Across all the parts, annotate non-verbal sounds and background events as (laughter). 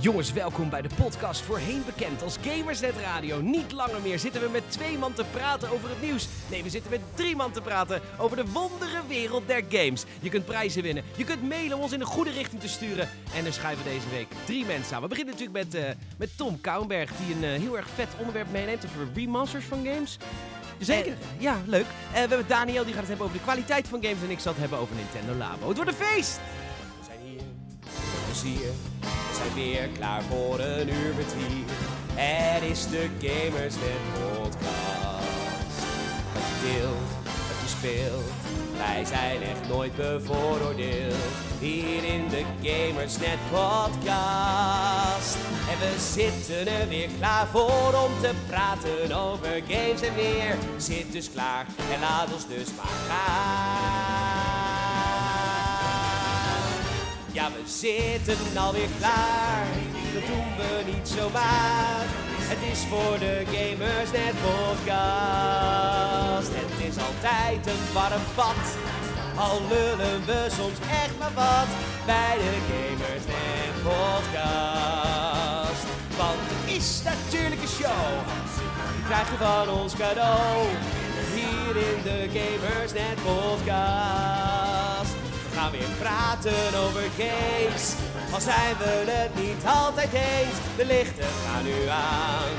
Jongens, welkom bij de podcast voorheen bekend als Gamersnet Radio. Niet langer meer zitten we met twee man te praten over het nieuws. Nee, we zitten met drie man te praten over de wondere wereld der games. Je kunt prijzen winnen, je kunt mailen om ons in de goede richting te sturen. En er schrijven deze week drie mensen aan. We beginnen natuurlijk met, eh, met Tom Kouwenberg, die een eh, heel erg vet onderwerp meeneemt over remasters van games. Zeker. Eh, ja, leuk. Eh, we hebben Daniel, die gaat het hebben over de kwaliteit van games. En ik zal het hebben over Nintendo Labo. Het wordt een feest! We zijn hier. We zijn weer klaar voor een uur vertier. Het is de Gamersnet podcast. Wat je deelt, wat je speelt. Wij zijn echt nooit bevooroordeeld. Hier in de Gamersnet podcast. En we zitten er weer klaar voor om te praten over games en meer. Zit dus klaar en laat ons dus maar gaan. Ja, we zitten alweer klaar. Dat doen we niet zomaar. Het is voor de Gamers Net podcast. Het is altijd een warm bad. Al lullen we soms echt maar wat bij de Gamers Net podcast. Want het is natuurlijk een show. Die krijg je van ons cadeau. Hier in de Gamers Net podcast. Gaan weer praten over games. Al zijn we het niet altijd eens. De lichten gaan nu aan.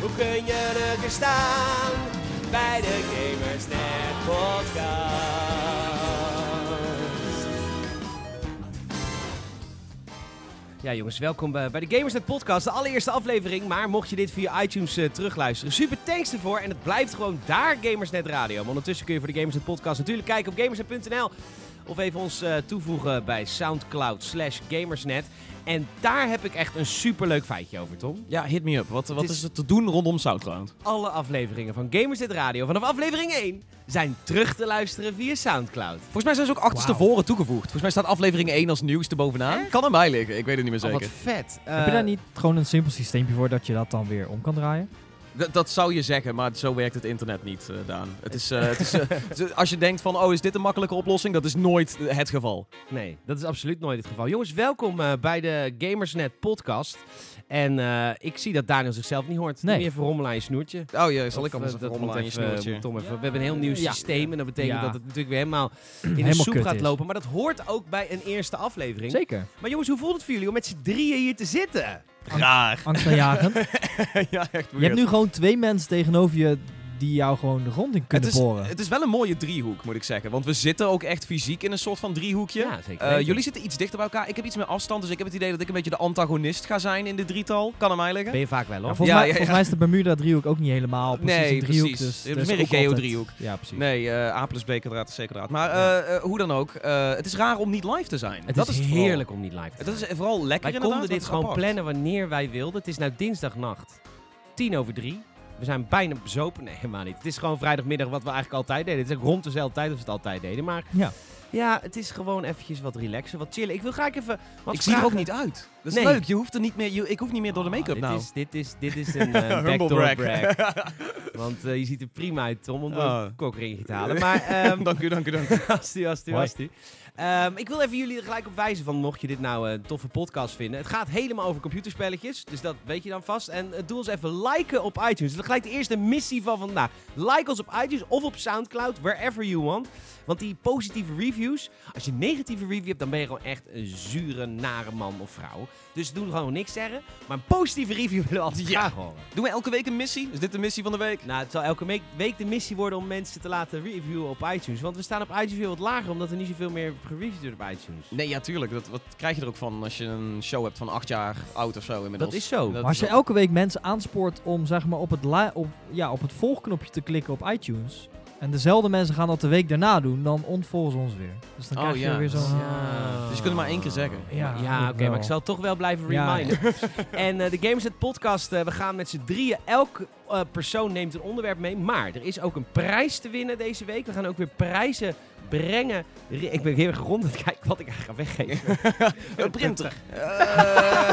Hoe kun je weer staan? Bij de Gamers Net podcast. Ja jongens, welkom bij, bij de Gamersnet podcast, de allereerste aflevering. Maar mocht je dit via iTunes eh, terugluisteren, super thanks ervoor. En het blijft gewoon daar Gamersnet Radio. Maar ondertussen kun je voor de Gamersnet podcast natuurlijk kijken op gamersnet.nl. Of even ons eh, toevoegen bij Soundcloud slash Gamersnet. En daar heb ik echt een superleuk feitje over, Tom. Ja, hit me up. Wat, wat is- is er te doen rondom Soundcloud? Alle afleveringen van Gamersnet Radio vanaf aflevering 1 zijn terug te luisteren via Soundcloud. Volgens mij zijn ze ook achterstevoren toegevoegd. Volgens mij staat aflevering 1 als nieuwste bovenaan. Echt? Kan er mij liggen, ik weet het niet meer Oh, zeker. wat vet. Heb je Eh, daar niet gewoon een simpel systeempje voor dat je dat dan weer om kan draaien? D- dat zou je zeggen, maar zo werkt het internet niet, eh, Daan. Het is, eh, het is, eh, (laughs) als je denkt van, oh, is dit een makkelijke oplossing? Dat is nooit het geval. Nee, dat is absoluut nooit het geval. Jongens, welkom eh, bij de Gamersnet podcast. En eh, ik zie dat Daniel zichzelf niet hoort. Nee. Je even rommelen aan je snoertje. Oh, je zal Of, ik anders eh, even dat rommelen aan je snoertje. even- We hebben een heel nieuw Ja. systeem en dat betekent Ja. dat het natuurlijk weer helemaal in de soep gaat is. lopen. Maar dat hoort ook bij een eerste aflevering. Zeker. Maar jongens, hoe voelt het voor jullie om met z'n drieën hier te zitten? Graag. Angstaanjagend. (laughs) ja, echt je hebt nu gewoon twee mensen tegenover je die jou gewoon de grond in het kunnen is, boren. het is wel een mooie driehoek, moet ik zeggen. Want we zitten ook echt fysiek in een soort van driehoekje. Ja, zeker Eh, jullie zitten iets dichter bij elkaar. Ik heb iets meer afstand, dus ik heb het idee dat ik een beetje de antagonist ga zijn in dit drietal. Kan aan mij liggen. Ben je vaak wel, Ja, hoor. volgens, Ja, mij, ja, volgens mij is de Bermuda-driehoek ook niet helemaal precies Nee, een driehoek. precies. Dus Het is er meer een geodriehoek. Ja, precies. Nee, eh, A plus B kwadraat is C kwadraat. Maar eh, hoe dan ook, eh, het is raar om niet live te zijn. Het dat is, is het vooral. heerlijk om niet live te Dat zijn. is vooral lekker Wij inderdaad, konden dat dit gewoon apart. plannen wanneer wij wilden. Het is nu dinsdagnacht, tien over drie. We zijn bijna bezopen. Nee, helemaal niet. Het is gewoon vrijdagmiddag wat we eigenlijk altijd deden. Het is ook rond dezelfde tijd als we het altijd deden. Maar Ja. ja, het is gewoon eventjes wat relaxen, wat chillen. Ik wil graag even wat Ik zie er ook niet uit. Dat is Nee. leuk. Je hoeft er niet meer, je, ik hoef niet meer door de make-up dit nou. Is, dit, is, dit is (laughs) een Humble backdoor brag. (laughs) Want eh, je ziet er prima uit, Tom, om Oh. een kokringje te halen. Maar (laughs) ehm dank u, dank u, dank u. Asti, asti, asti. Ehm, ik wil even jullie er gelijk op wijzen van, mocht je dit nou eh, een toffe podcast vinden. Het gaat helemaal over computerspelletjes, dus dat weet je dan vast. En eh, doe ons even liken op iTunes. Dat is gelijk de eerste missie van vandaag. Like ons op iTunes of op Soundcloud, wherever you want. Want die positieve reviews, als je een negatieve review hebt, dan ben je gewoon echt een zure, nare man of vrouw. Dus doe gewoon niks zeggen. Maar een positieve review (laughs) willen we altijd Ja. graag horen. Doen we elke week een missie? Is dit de missie van de week? Nou, het zal elke week, week de missie worden om mensen te laten reviewen op iTunes. Want we staan op iTunes weer wat lager, omdat er niet zoveel meer gereviewd wordt op iTunes. Nee, ja, tuurlijk. Dat, wat krijg je er ook van als je een show hebt van acht jaar oud of zo inmiddels? Dat is zo. Dat Maar als je elke week mensen aanspoort om zeg maar, op, het li- op, ja, op het volgknopje te klikken op iTunes... en dezelfde mensen gaan dat de week daarna doen, dan ontvolgen ze ons weer. Dus dan Oh, krijg je ja. weer zo'n... Ja. Dus je kunt het maar één keer zeggen. Ja, Ja, oké, maar ik zal het toch wel blijven Ja, reminden. (laughs) En eh, de Gamersnet podcast, eh, we gaan met z'n drieën. Elke eh, persoon neemt een onderwerp mee. Maar er is ook een prijs te winnen deze week. We gaan ook weer prijzen brengen. Ik ben heel erg rond aan het kijken wat ik eigenlijk ga weggeven. (laughs) Een printer. Eh,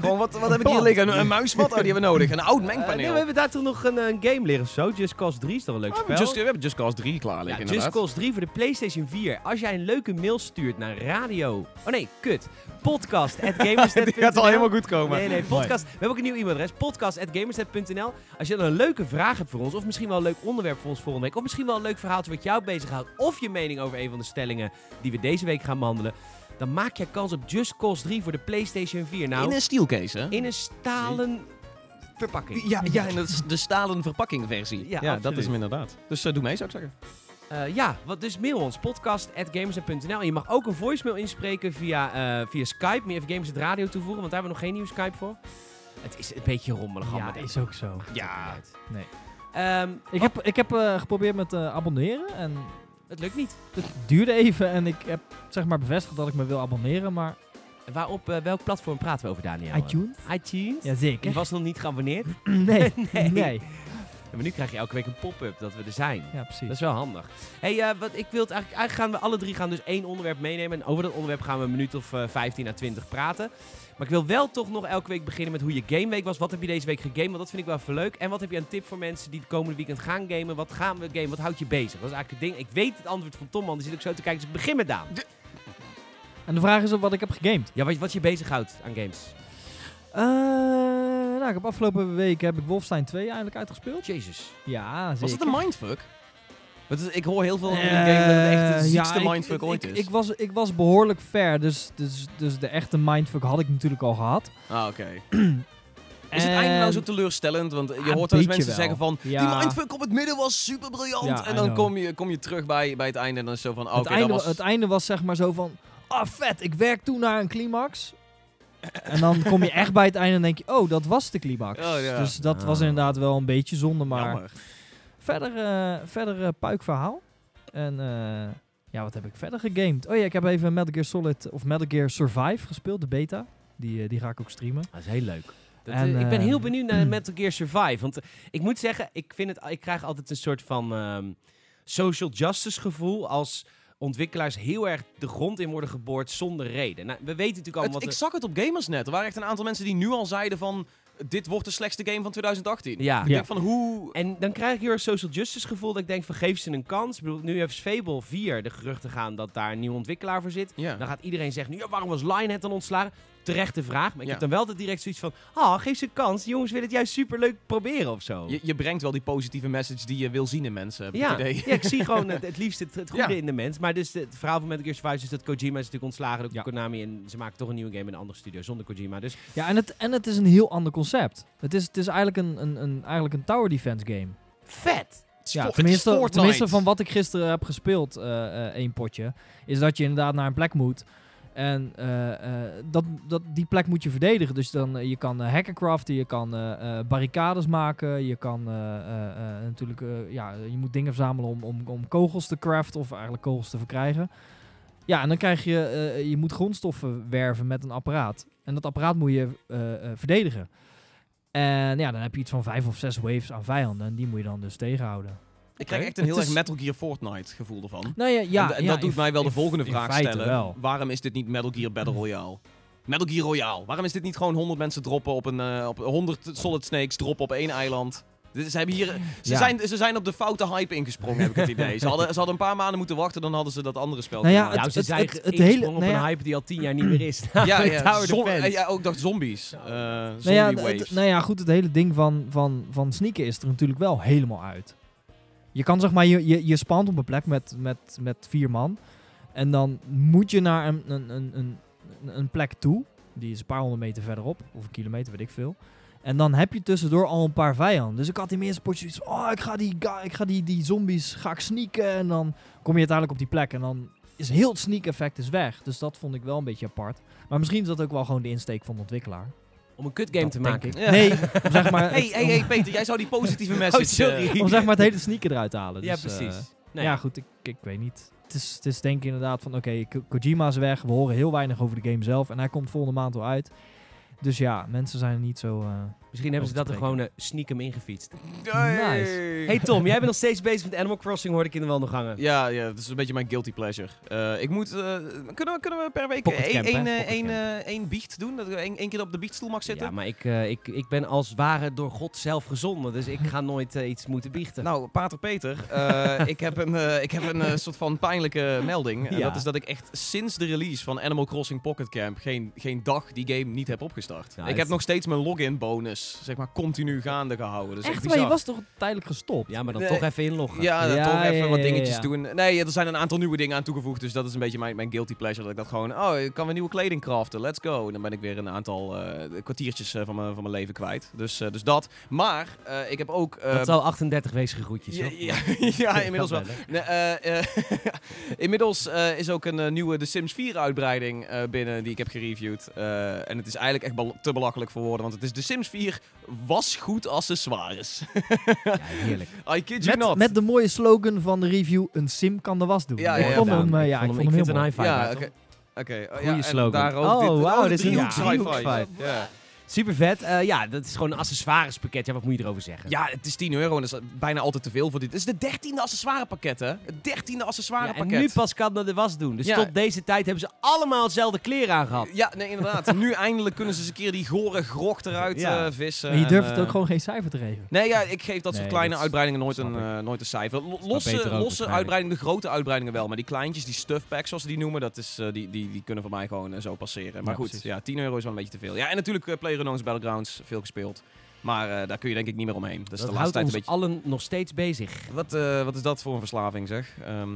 gewoon, wat, wat heb ik hier liggen? Een, een muismat? Oh, die hebben we nodig. Een oud Eh, nee, mengpaneel. we hebben daar toch nog een, een game liggen of zo. Just Cause 3 is toch een leuk Oh, spel? Just, we hebben Just Cause 3 klaar Ja, liggen, Just. Cause 3 voor de PlayStation 4. Als jij een leuke mail stuurt naar radio... Oh nee, kut. Podcast. (laughs) Die gaat al helemaal goed komen. Nee, nee, podcast. We hebben ook een nieuw e-mailadres. Podcast at gamersnet.nl. Als je dan een leuke vraag hebt voor ons, of misschien wel een leuk onderwerp voor ons volgende week, of misschien wel een leuk verhaaltje wat jou bezighoudt, of je mening over een van de stellingen die we deze week gaan behandelen, dan maak je kans op Just Cause 3 voor de PlayStation 4. Nou, In een steelcase, hè? in een stalen verpakking. Ja, ja, in de, de stalen verpakking versie. Ja, Ja, dat is hem inderdaad. Dus eh, doe mee, zou ik zeggen. Eh, ja, wat, dus mail ons, podcast.gamersnet.nl. En je mag ook een voicemail inspreken via, eh, via Skype. Meer even Gamersnet Radio toevoegen, want daar hebben we nog geen nieuwe Skype voor. Het is een beetje rommelig Ja, allemaal. is ook zo. Ja. Nee. Ehm, Ik heb, ik heb eh, geprobeerd met eh, abonneren en het lukt niet. het duurde even en ik heb zeg maar bevestigd dat ik me wil abonneren, maar Waarop, eh, welk platform praten we over, Daniel? iTunes? iTunes? Jazeker. Je was nog niet geabonneerd. (clears throat) (laughs) Nee, Nee. nee. Maar nu krijg je elke week een pop-up dat we er zijn. Ja, precies. Dat is wel handig. hey, eh, wat ik wil het eigenlijk, eigenlijk gaan we alle drie gaan dus één onderwerp meenemen. En over dat onderwerp gaan we een minuut of eh, 15 à 20 praten. Maar ik wil wel toch nog elke week beginnen met hoe je gameweek was. Wat heb je deze week gegamed? Want dat vind ik wel even leuk. En wat heb je een tip voor mensen die het komende weekend gaan gamen? Wat gaan we gamen? Wat houdt je bezig? Dat is eigenlijk het ding. Ik weet het antwoord van Tom, man. Die zit ook zo te kijken. Dus ik begin met Daan. En de vraag is ook wat ik heb gegamed. Ja, wat, wat je bezighoudt aan games. Eh, nou, ik heb afgelopen week heb ik Wolfenstein 2 eindelijk uitgespeeld. Jezus. Ja, zeker. Was het een mindfuck? Ik hoor heel veel over een game dat het echt de Eh, ziekste ja, mindfuck ik, ooit ik, is. Ik was, ik was behoorlijk ver, dus, dus, dus de echte mindfuck had ik natuurlijk al gehad. ah, oké. (clears throat) Is het einde nou zo teleurstellend? Want je Ah, hoort wel eens mensen wel. zeggen van... Ja. Die mindfuck op het midden was super briljant. Ja, en dan kom je, kom je terug bij, bij het einde en dan is het zo van... oh, het, einde, was... het einde was zeg maar zo van, ah vet, ik werk toe naar een climax. en dan kom je echt bij het einde en denk je, oh, dat was de climax. (laughs) Oh, ja. Dus dat was inderdaad wel een beetje zonde, maar Jammer. Verder, eh verder eh, puikverhaal. En eh, ja, wat heb ik verder gegamed? Oh ja, ik heb even Metal Gear Solid of Metal Gear Survive gespeeld, de beta. Die, die ga ik ook streamen. Dat is heel leuk. Dat, En, ik ben heel benieuwd naar (clears throat) Metal Gear Survive. Want ik moet zeggen, ik, vind het, ik krijg altijd een soort van ehm, social justice gevoel als ontwikkelaars heel erg de grond in worden geboord zonder reden. Nou, we weten natuurlijk allemaal Het- ik wat zag het op Gamersnet. Er waren echt een aantal mensen die nu al zeiden van... Dit wordt de slechtste game van 2018. er... Ja. Ik Ja. denk van hoe... En dan krijg ik heel erg social justice gevoel dat ik denk van geef ze een kans. Ik bedoel, nu heeft Fable 4 de geruchten gaan dat daar een nieuwe ontwikkelaar voor zit. Ja. Dan gaat iedereen zeggen, nu, ja, waarom was Lionhead dan ontslagen? Terechte vraag. Maar ik Ja. heb dan wel de direct zoiets van, ah, geef ze een kans. Die jongens willen het juist superleuk proberen of zo. Je, je brengt wel die positieve message die je wil zien in mensen, heb ik Ja, het idee. ja, ik zie gewoon (laughs) het, het liefst het, het goede Ja. in de mens. Maar dus het verhaal van Metal Gear Survive is dat Kojima is natuurlijk ontslagen door Ja. Konami. En ze maken toch een nieuwe game in een andere studio zonder Kojima. Dus Ja, en het, en het is een heel ander concept. Het is, het is eigenlijk een, een, een, eigenlijk een tower defense game. vet! Ja, tenminste, van wat ik gisteren heb gespeeld, eh, eh, één potje, is dat je inderdaad naar een plek moet. En eh, eh, dat, dat, die plek moet je verdedigen. Dus dan, eh, je kan uh, hackercraften, je kan barricades maken, je kan natuurlijk, ja, je moet dingen verzamelen om, om, om kogels te craften of eigenlijk kogels te verkrijgen. Ja, en dan krijg je, je moet grondstoffen werven met een apparaat. En dat apparaat moet je verdedigen. En ja, dan heb je iets van vijf of zes waves aan vijanden. En die moet je dan dus tegenhouden. Ik krijg echt een heel Het erg is- Metal Gear Fortnite gevoel ervan. Nou ja, ja, en, d- en ja, dat doet mij wel de volgende vraag stellen. wel. Waarom is dit niet Metal Gear Battle Royale? Metal Gear Royale. Waarom is dit niet gewoon 100 mensen droppen op een eh, op 100 Solid Snakes droppen op één eiland? Dit- Ze, hebben hier, ze, Ja. zijn, ze zijn op de foute hype ingesprongen, heb ik het idee. Ze hadden, ze hadden een paar maanden moeten wachten, dan hadden ze dat andere spel Nou ja, kunnen nou, ze het- zijn het- het, het ingesprongen hele- op nou een hype die al tien jaar niet meer is. (clears throat) ja, (laughs) eh, ja, ook dacht zombies. Eh Nou zombie ja, waves. het, nou ja, goed, het hele ding van, van, van sneaken is er natuurlijk wel helemaal uit. Je kan zeg maar, je, je, je spant op een plek met, met, met vier man. En dan moet je naar een, een, een, een, een plek toe. Die is een paar honderd meter verderop. Of een kilometer, weet ik veel. En dan heb je tussendoor al een paar vijanden. Dus ik had in mijn eerste potje zoiets oh, ik ga die, ik ga die, die zombies ga ik sneaken. En dan kom je uiteindelijk op die plek. En dan is heel het sneak effect is weg. Dus dat vond ik wel een beetje apart. Maar misschien is dat ook wel gewoon de insteek van de ontwikkelaar. Om een kutgame te maken. Ja. Nee, zeg maar, (laughs) Hey, hey, hey, Peter, jij zou die positieve message... Oh, sorry. eh, om zeg maar het hele sneaker eruit te halen. Ja, Dus, eh, precies. Nee. ja, goed, ik, ik weet niet. Het is, het is denk ik inderdaad van, oké, Ko- Kojima is weg. We horen heel weinig over de game zelf. En hij komt volgende maand al uit. Dus ja, mensen zijn niet zo... eh, Misschien hebben ze dat er gewoon uh, sneakem ingefietst. Nice. Hey Tom, jij bent nog steeds bezig met Animal Crossing, hoorde ik in de wandelgangen. Ja, ja, dat is een beetje mijn guilty pleasure. Eh, ik moet, eh, kunnen, we, kunnen we per week Pocket één, biecht doen? Dat ik één, keer op de biechtstoel mag zitten? Ja, maar ik, eh, ik, ik ben als ware door God zelf gezonden, dus ik ga nooit iets moeten biechten. Nou, Pater Peter, eh, (laughs) ik heb een, eh, ik heb een soort van pijnlijke melding. En Ja. dat is dat ik echt sinds de release van Animal Crossing Pocket Camp geen, geen dag die game niet heb opgestart. Ja, ik het- heb nog steeds mijn login bonus, zeg maar, continu gaande gehouden. Dus echt, echt maar je was toch tijdelijk gestopt? ja, maar dan Nee. toch even inloggen. Ja, dan Ja, toch even ja, wat dingetjes ja. doen. Nee, er zijn een aantal nieuwe dingen aan toegevoegd. Dus dat is een beetje mijn, mijn guilty pleasure. Dat ik dat gewoon, oh, ik kan weer nieuwe kleding craften. Let's go. En dan ben ik weer een aantal eh, kwartiertjes eh, van, mijn, van mijn leven kwijt. Dus, eh, dus dat. Maar eh, ik heb ook... dat zal 38 wezige groetjes, ja, ja, (laughs) ja, inmiddels wel. Nee, eh, eh, (laughs) inmiddels eh, is ook een nieuwe The Sims 4 uitbreiding eh, binnen die ik heb gereviewd. Eh, en het is eigenlijk echt bel- te belachelijk voor woorden. Want het is The Sims 4 was goed accessoires. Ja, heerlijk. (laughs) I kid you Met, not. met de mooie slogan van de review, een sim kan de was doen. Ja, ik ja, ja, vond hem, eh, ja, ik vond hem heel vind een high five. ja, oké. Oké, oh, Goeie ja, slogan. Daar ook Oh, dit, wauw, de dit is een driehoeks high five. Ja. Super vet. Eh, ja, dat is gewoon een accessoirespakket. Ja, wat moet je erover zeggen? ja, het is 10 euro en dat is bijna altijd te veel voor dit. Het is de dertiende accessoirepakket, hè? Het dertiende Ja, en accessoirepakket. nu pas kan dat de was doen. Dus Ja. tot deze tijd hebben ze allemaal hetzelfde kleren aan gehad. Ja, nee, inderdaad. nu (laughs) eindelijk kunnen ze eens een keer die gore grog eruit Ja. eh, vissen. Maar je en, durft het eh, ook gewoon geen cijfer te geven. Nee, ja, ik geef dat soort Nee, kleine dat uitbreidingen nooit een, eh, nooit een cijfer. Losse, losse uitbreidingen, de grote uitbreidingen wel. Maar die kleintjes, die stuff packs zoals ze die noemen, dat is, eh, die, die, die kunnen voor mij gewoon eh, zo passeren. Maar Ja, goed, precies. ja, 10 euro is wel een beetje te veel. Ja, en natuurlijk uh, PlayerUnknown's Battlegrounds, veel gespeeld. Maar eh, daar kun je denk ik niet meer omheen. Dus dat de houdt laatste tijd ons een beetje... allen nog steeds bezig. Wat, eh, wat is dat voor een verslaving, zeg? Ehm,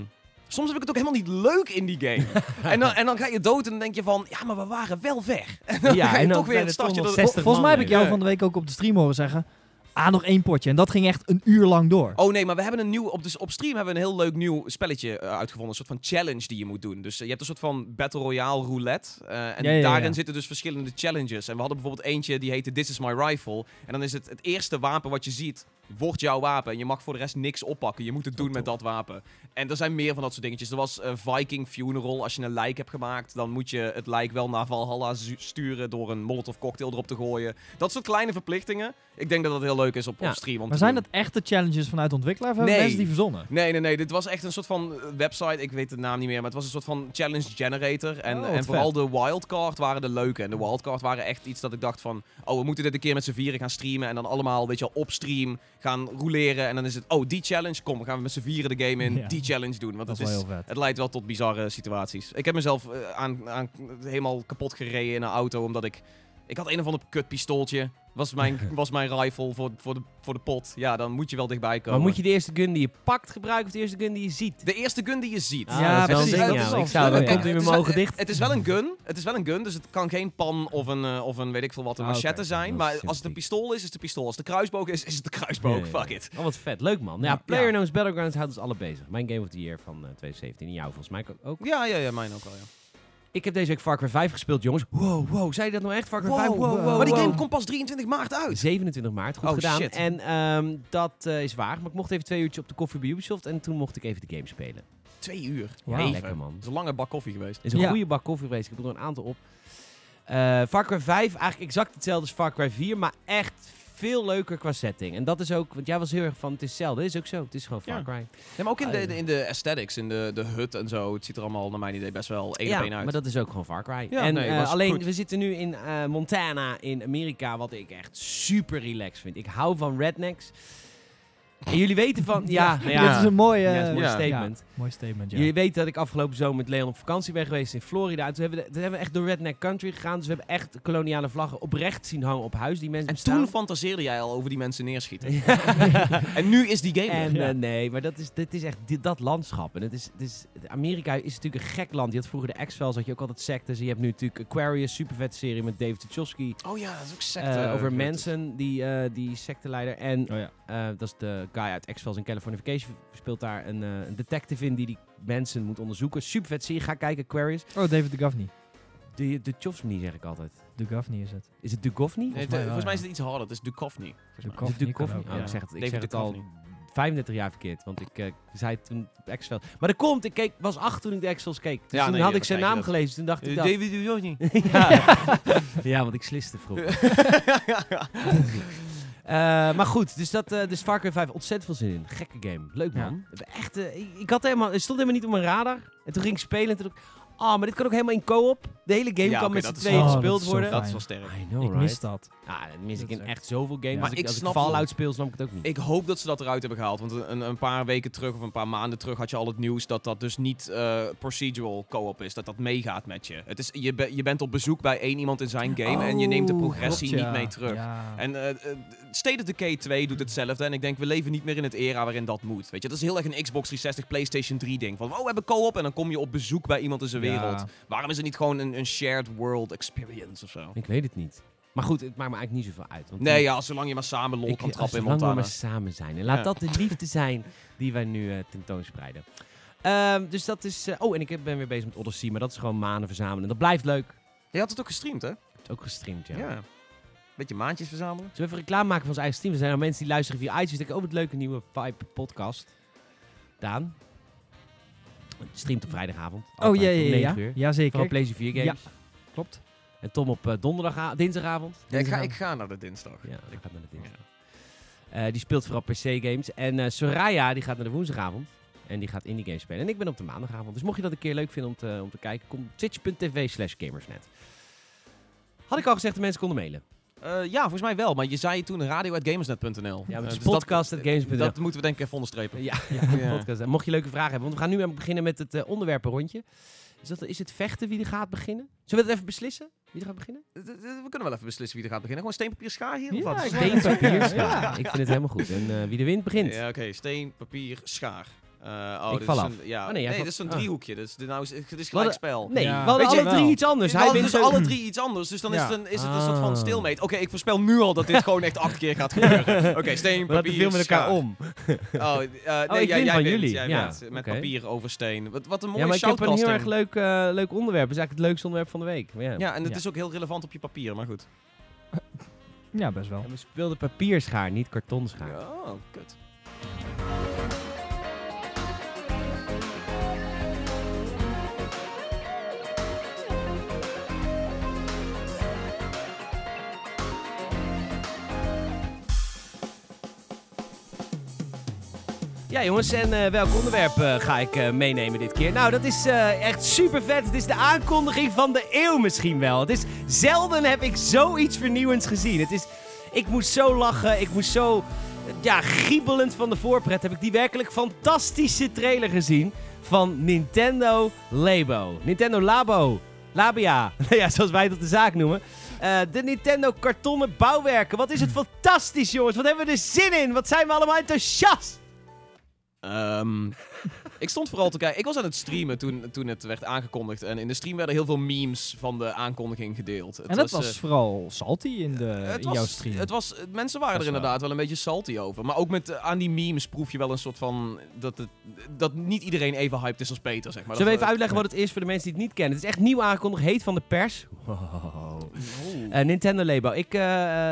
soms heb ik het ook helemaal niet leuk in die game. (laughs) en, dan, en dan ga je dood en dan denk je van, ja, maar we waren wel ver. (laughs) En dan Ja, ga je en dan toch weer het startje nog door de- 60 Volgens mij heb ik jou van de week ook op de stream horen zeggen... Ah, nog één potje. En dat ging echt een uur lang door. Oh nee, maar we hebben een nieuw. Op, dus op stream hebben we een heel leuk nieuw spelletje eh, uitgevonden. Een soort van challenge die je moet doen. Dus eh, je hebt een soort van Battle Royale roulette. eh, en Ja, ja, ja. daarin zitten dus verschillende challenges. En we hadden bijvoorbeeld eentje die heette This is my rifle. En dan is het het eerste wapen wat je ziet, wordt jouw wapen. En je mag voor de rest niks oppakken. Je moet het doen met dat wapen. En er zijn meer van dat soort dingetjes. Er was eh, Viking Funeral. Als je een lijk hebt gemaakt, dan moet je het lijk wel naar Valhalla sturen door een Molotov cocktail erop te gooien. Dat soort kleine verplichtingen. Ik denk dat dat heel leuk is op, Ja. op stream. Om Maar te zijn doen. dat echte challenges vanuit ontwikkelaar? Of hebben Nee. mensen die verzonnen? Nee, nee, nee. Dit was echt een soort van eh, website. Ik weet de naam niet meer. Maar het was een soort van challenge generator. En, Oh, en vooral de wildcard waren de leuke. En de wildcard waren echt iets dat ik dacht van... Oh, we moeten dit een keer met z'n vieren gaan streamen. En dan allemaal, weet je wel, op stream gaan roleren. En dan is het... Oh, die challenge. Kom, we gaan met z'n vieren de game in. Ja. Die challenge doen. Want Dat het is wel. Het leidt wel tot bizarre situaties. Ik heb mezelf eh, aan, aan, helemaal kapot gereden in een auto omdat ik... Ik had een of ander kutpistooltje. Was mijn, (laughs) was mijn rifle voor, voor, de, voor de pot. Ja, dan moet je wel dichtbij komen. Maar moet je de eerste gun die je pakt gebruiken of de eerste gun die je ziet? De eerste gun die je ziet. Ah, Ja, dat is wel een ding, Ik zou dan komt met is mijn ogen dicht. Het is wel een gun. Het is wel een gun, dus het kan geen pan of een, eh, of een weet ik veel wat, een Ah, machette zijn. Dat Maar als het een pistool is, is het een pistool. Als het een kruisboog is, is het een kruisboog. Fuck it. Oh, wat vet. Leuk, man. Ja, Ja. PlayerUnknown's Battlegrounds houdt ons alle bezig. Mijn Game of the Year van eh, 2017. En jou volgens mij ook. Ja, ja, ja, mijn ook wel, ja. Ik heb deze week Far Cry 5 gespeeld, jongens. Wow, wow. Zei je dat nou echt? Far Cry 5? Wow, wow, maar die game komt pas 23 maart uit. 27 maart, goed Oh, gedaan. shit. En ehm, dat eh, is waar. Maar ik mocht even twee uurtjes op de koffie bij Ubisoft. En toen mocht ik even de game spelen. Twee uur. Ja, Even. lekker, man. Dat is een lange bak koffie geweest. Het is een Ja. goede bak koffie geweest. Ik heb er een aantal op. Eh Far Cry 5, eigenlijk exact hetzelfde als Far Cry 4. Maar echt veel leuker qua setting. En dat is ook, want jij was heel erg van, het is hetzelfde. Het is ook zo. Het is gewoon Far Ja. Cry. Nee, maar ook in de, ja. in de aesthetics, in de, de hut en zo. Het ziet er allemaal, naar mijn idee, best wel één op één uit. maar dat is ook gewoon Far Cry. Ja, en nee, eh, alleen, goed. we zitten nu in eh, Montana in Amerika, wat ik echt super relaxed vind. Ik hou van rednecks. En jullie weten van, ja, nou ja, Dit is een mooie, Ja, het is een mooi Ja. statement. Ja, mooi statement, ja. Jullie weten dat ik afgelopen zomer met Leon op vakantie ben geweest in Florida. En Toen hebben, we, toen hebben we echt door Redneck Country gegaan. Dus we hebben echt koloniale vlaggen oprecht zien hangen op huis. Die mensen En bestaan. toen fantaseerde jij al over die mensen neerschieten. (laughs) en nu is die game. En Ja. eh, nee, maar dat is, dit is echt dit, dat landschap. En het is, het is, Amerika is natuurlijk een gek land. Je had vroeger de X-Files, had je ook altijd sectes. Je hebt nu natuurlijk Aquarius, super vet serie met David Tucholsky. Oh ja, dat is ook eh, secte. over gerelateerd. Manson, die, eh die secteleider. En Oh ja. Eh, dat is de guy uit X-Files en Californication. Speelt daar een, eh, een detective in die die Manson moet onderzoeken. Super vet serie. Ga kijken, Aquarius. Oh, David Duchovny. De, de Chofsky zeg ik altijd. Duchovny is het. Is het Duchovny? Nee, Volgens mij volgens mij is het iets harder. Het is Duchovny. Duchovny. Duchovny? Oh, ja. ik zeg het, ik David zeg het al Duchovny. 35 jaar verkeerd. Want ik eh, zei toen op Excel. Maar dat komt, ik keek, was acht toen ik de Excels keek. Dus Ja, toen nee, had ik zijn naam gelezen. Toen dacht ik dat. David Duchovny. (laughs) ja. (laughs) ja, want ik sliste vroeger. (laughs) Eh, maar goed, dus, dat, eh dus Far Cry 5, ontzettend veel zin in. Gekke game. Leuk man. Echt, eh, ik, ik had helemaal, het stond helemaal niet op mijn radar. En toen ging ik spelen en toen dacht ik, ah, maar dit kan ook helemaal in co-op. De hele game Ja, kan met z'n tweeën Oh, gespeeld zo worden. Dat is wel sterk. I know, ik right? mis dat. Ja, dat mis ik in echt zoveel games. Ja. als Maar ik, ik als ik snap Fallout speel, snap ik het ook niet. Ik hoop dat ze dat eruit hebben gehaald. Want een, een paar weken terug of een paar maanden terug had je al het nieuws dat dat dus niet eh, procedural co-op is. Dat dat meegaat met je. Het is, je, be- je bent op bezoek bij één iemand in zijn game en je neemt de Oh, progressie klopt, niet mee terug. Ja. En eh, eh, State of Decay 2 doet hetzelfde. En ik denk, we leven niet meer in het era waarin dat moet. Weet je, dat is heel erg een Xbox 360, PlayStation 3 ding. Van, oh, we hebben co-op en dan kom je op bezoek bij iemand in zijn Ja. wereld. Waarom is het niet gewoon een, een shared world experience of zo? Ik weet het niet. Maar goed, het maakt me eigenlijk niet zoveel uit. Want Nee, ja, zolang je maar samen lol ik, kan trappen in zolang we Montana. maar samen zijn. En laat Ja. dat de liefde zijn die wij nu eh, tentoonspreiden. Ehm, dus dat is... eh, oh, en ik heb- ben weer bezig met Odyssey, maar dat is gewoon manen verzamelen. En dat blijft leuk. Je had het ook gestreamd, hè? Het ook gestreamd, ja. Ja. Beetje maandjes verzamelen. Zullen we even reclame maken van onze eigen stream? Er zijn al mensen die luisteren via iTunes. Denken, oh, wat leuke nieuwe Vibe podcast. Daan. Streamt op vrijdagavond. Oh, Altijd ja, om ja, ja. 9 ja. uur. Jazeker. Vooral PlayStation 4 games. Klopt. En Tom op eh, donderdag, dinsdagavond. Ja, ik, ga, ik ga naar de dinsdag. Ja, die gaat naar de dinsdag. Eh, die speelt vooral PC-games. En eh, Soraya die gaat naar de woensdagavond. En die gaat indie games spelen. En ik ben op de maandagavond. Dus mocht je dat een keer leuk vinden om te, om te kijken, kom twitch.tv slash gamersnet. Had ik al gezegd dat mensen konden mailen. Ja, volgens mij wel. Maar je zei toen radio.gamersnet.nl. Ja, dus podcast dat, at games.nl. dat moeten we denk ik even onderstrepen. Ja, ja, (laughs) Ja. podcast. Mocht je leuke vragen hebben, want we gaan nu beginnen met het onderwerpenrondje. Is, dat, is het vechten wie er gaat beginnen? Zullen we het even beslissen? Wie er gaat beginnen? We kunnen wel even beslissen wie er gaat beginnen. Gewoon steen, papier, schaar hier? of Ja, wat? ik Steen, papier, schaar. Ik vind het helemaal goed. En eh, wie er wint, begint. Ja, oké. Steen, papier, schaar. Eh, oh, Ik val is af. een, ja, Oh, nee, valt- is een oh. driehoekje. Dus dit nou is, het is gelijk spel. Nee, Ja. we hadden Weet je alle drie iets anders. We Hij hadden wint dus zo- alle drie iets anders. Dus dan is het een, is het een soort van Ah. stilmeet. Oké, ik voorspel nu al dat dit gewoon echt acht keer gaat gebeuren. (laughs) Oké, steen, We papier, veel met elkaar om. Oh, eh, (laughs) nee, ik jij, jij van jullie. Jij Ja, wint met oké. papier over steen. Wat, wat een mooie Ja, maar ik heb een heel erg leuk, eh, leuk onderwerp. Het is eigenlijk het leukste onderwerp van de week. Maar Ja. Ja, en het is ook heel relevant op je papier, maar goed. (laughs) Ja, best wel. Ja, we speelden papierschaar, niet kartonschaar. Oh, kut. Ja, jongens, en eh, welk onderwerp eh, ga ik eh, meenemen dit keer? Nou, dat is echt super vet. Het is de aankondiging van de eeuw misschien wel. Het is zelden heb ik zoiets vernieuwends gezien. Het is, ik moest zo lachen, ik moest zo, ja, giebelend van de voorpret heb ik die werkelijk fantastische trailer gezien van Nintendo Labo. Nintendo Labo. Labia. (laughs) ja, zoals wij op de zaak noemen. De Nintendo kartonnen bouwwerken. Wat is het fantastisch, jongens. Wat hebben we er zin in. Wat zijn we allemaal enthousiast. Ehm, (laughs) ik stond vooral te kijken. Ik was aan het streamen toen, toen het werd aangekondigd. En in de stream werden heel veel memes van de aankondiging gedeeld. Het En dat was, eh, vooral salty in, de, het in was, jouw stream. Het was, mensen waren er inderdaad wel een beetje salty over. Maar ook met, eh, aan die memes proef je wel een soort van... Dat, het, dat niet iedereen even hyped is als Peter, zeg maar. Zullen we even uitleggen wat het is voor de mensen die het niet kennen? Het is echt nieuw aangekondigd, heet van de pers. Oh. Eh, Nintendo Labo. Ik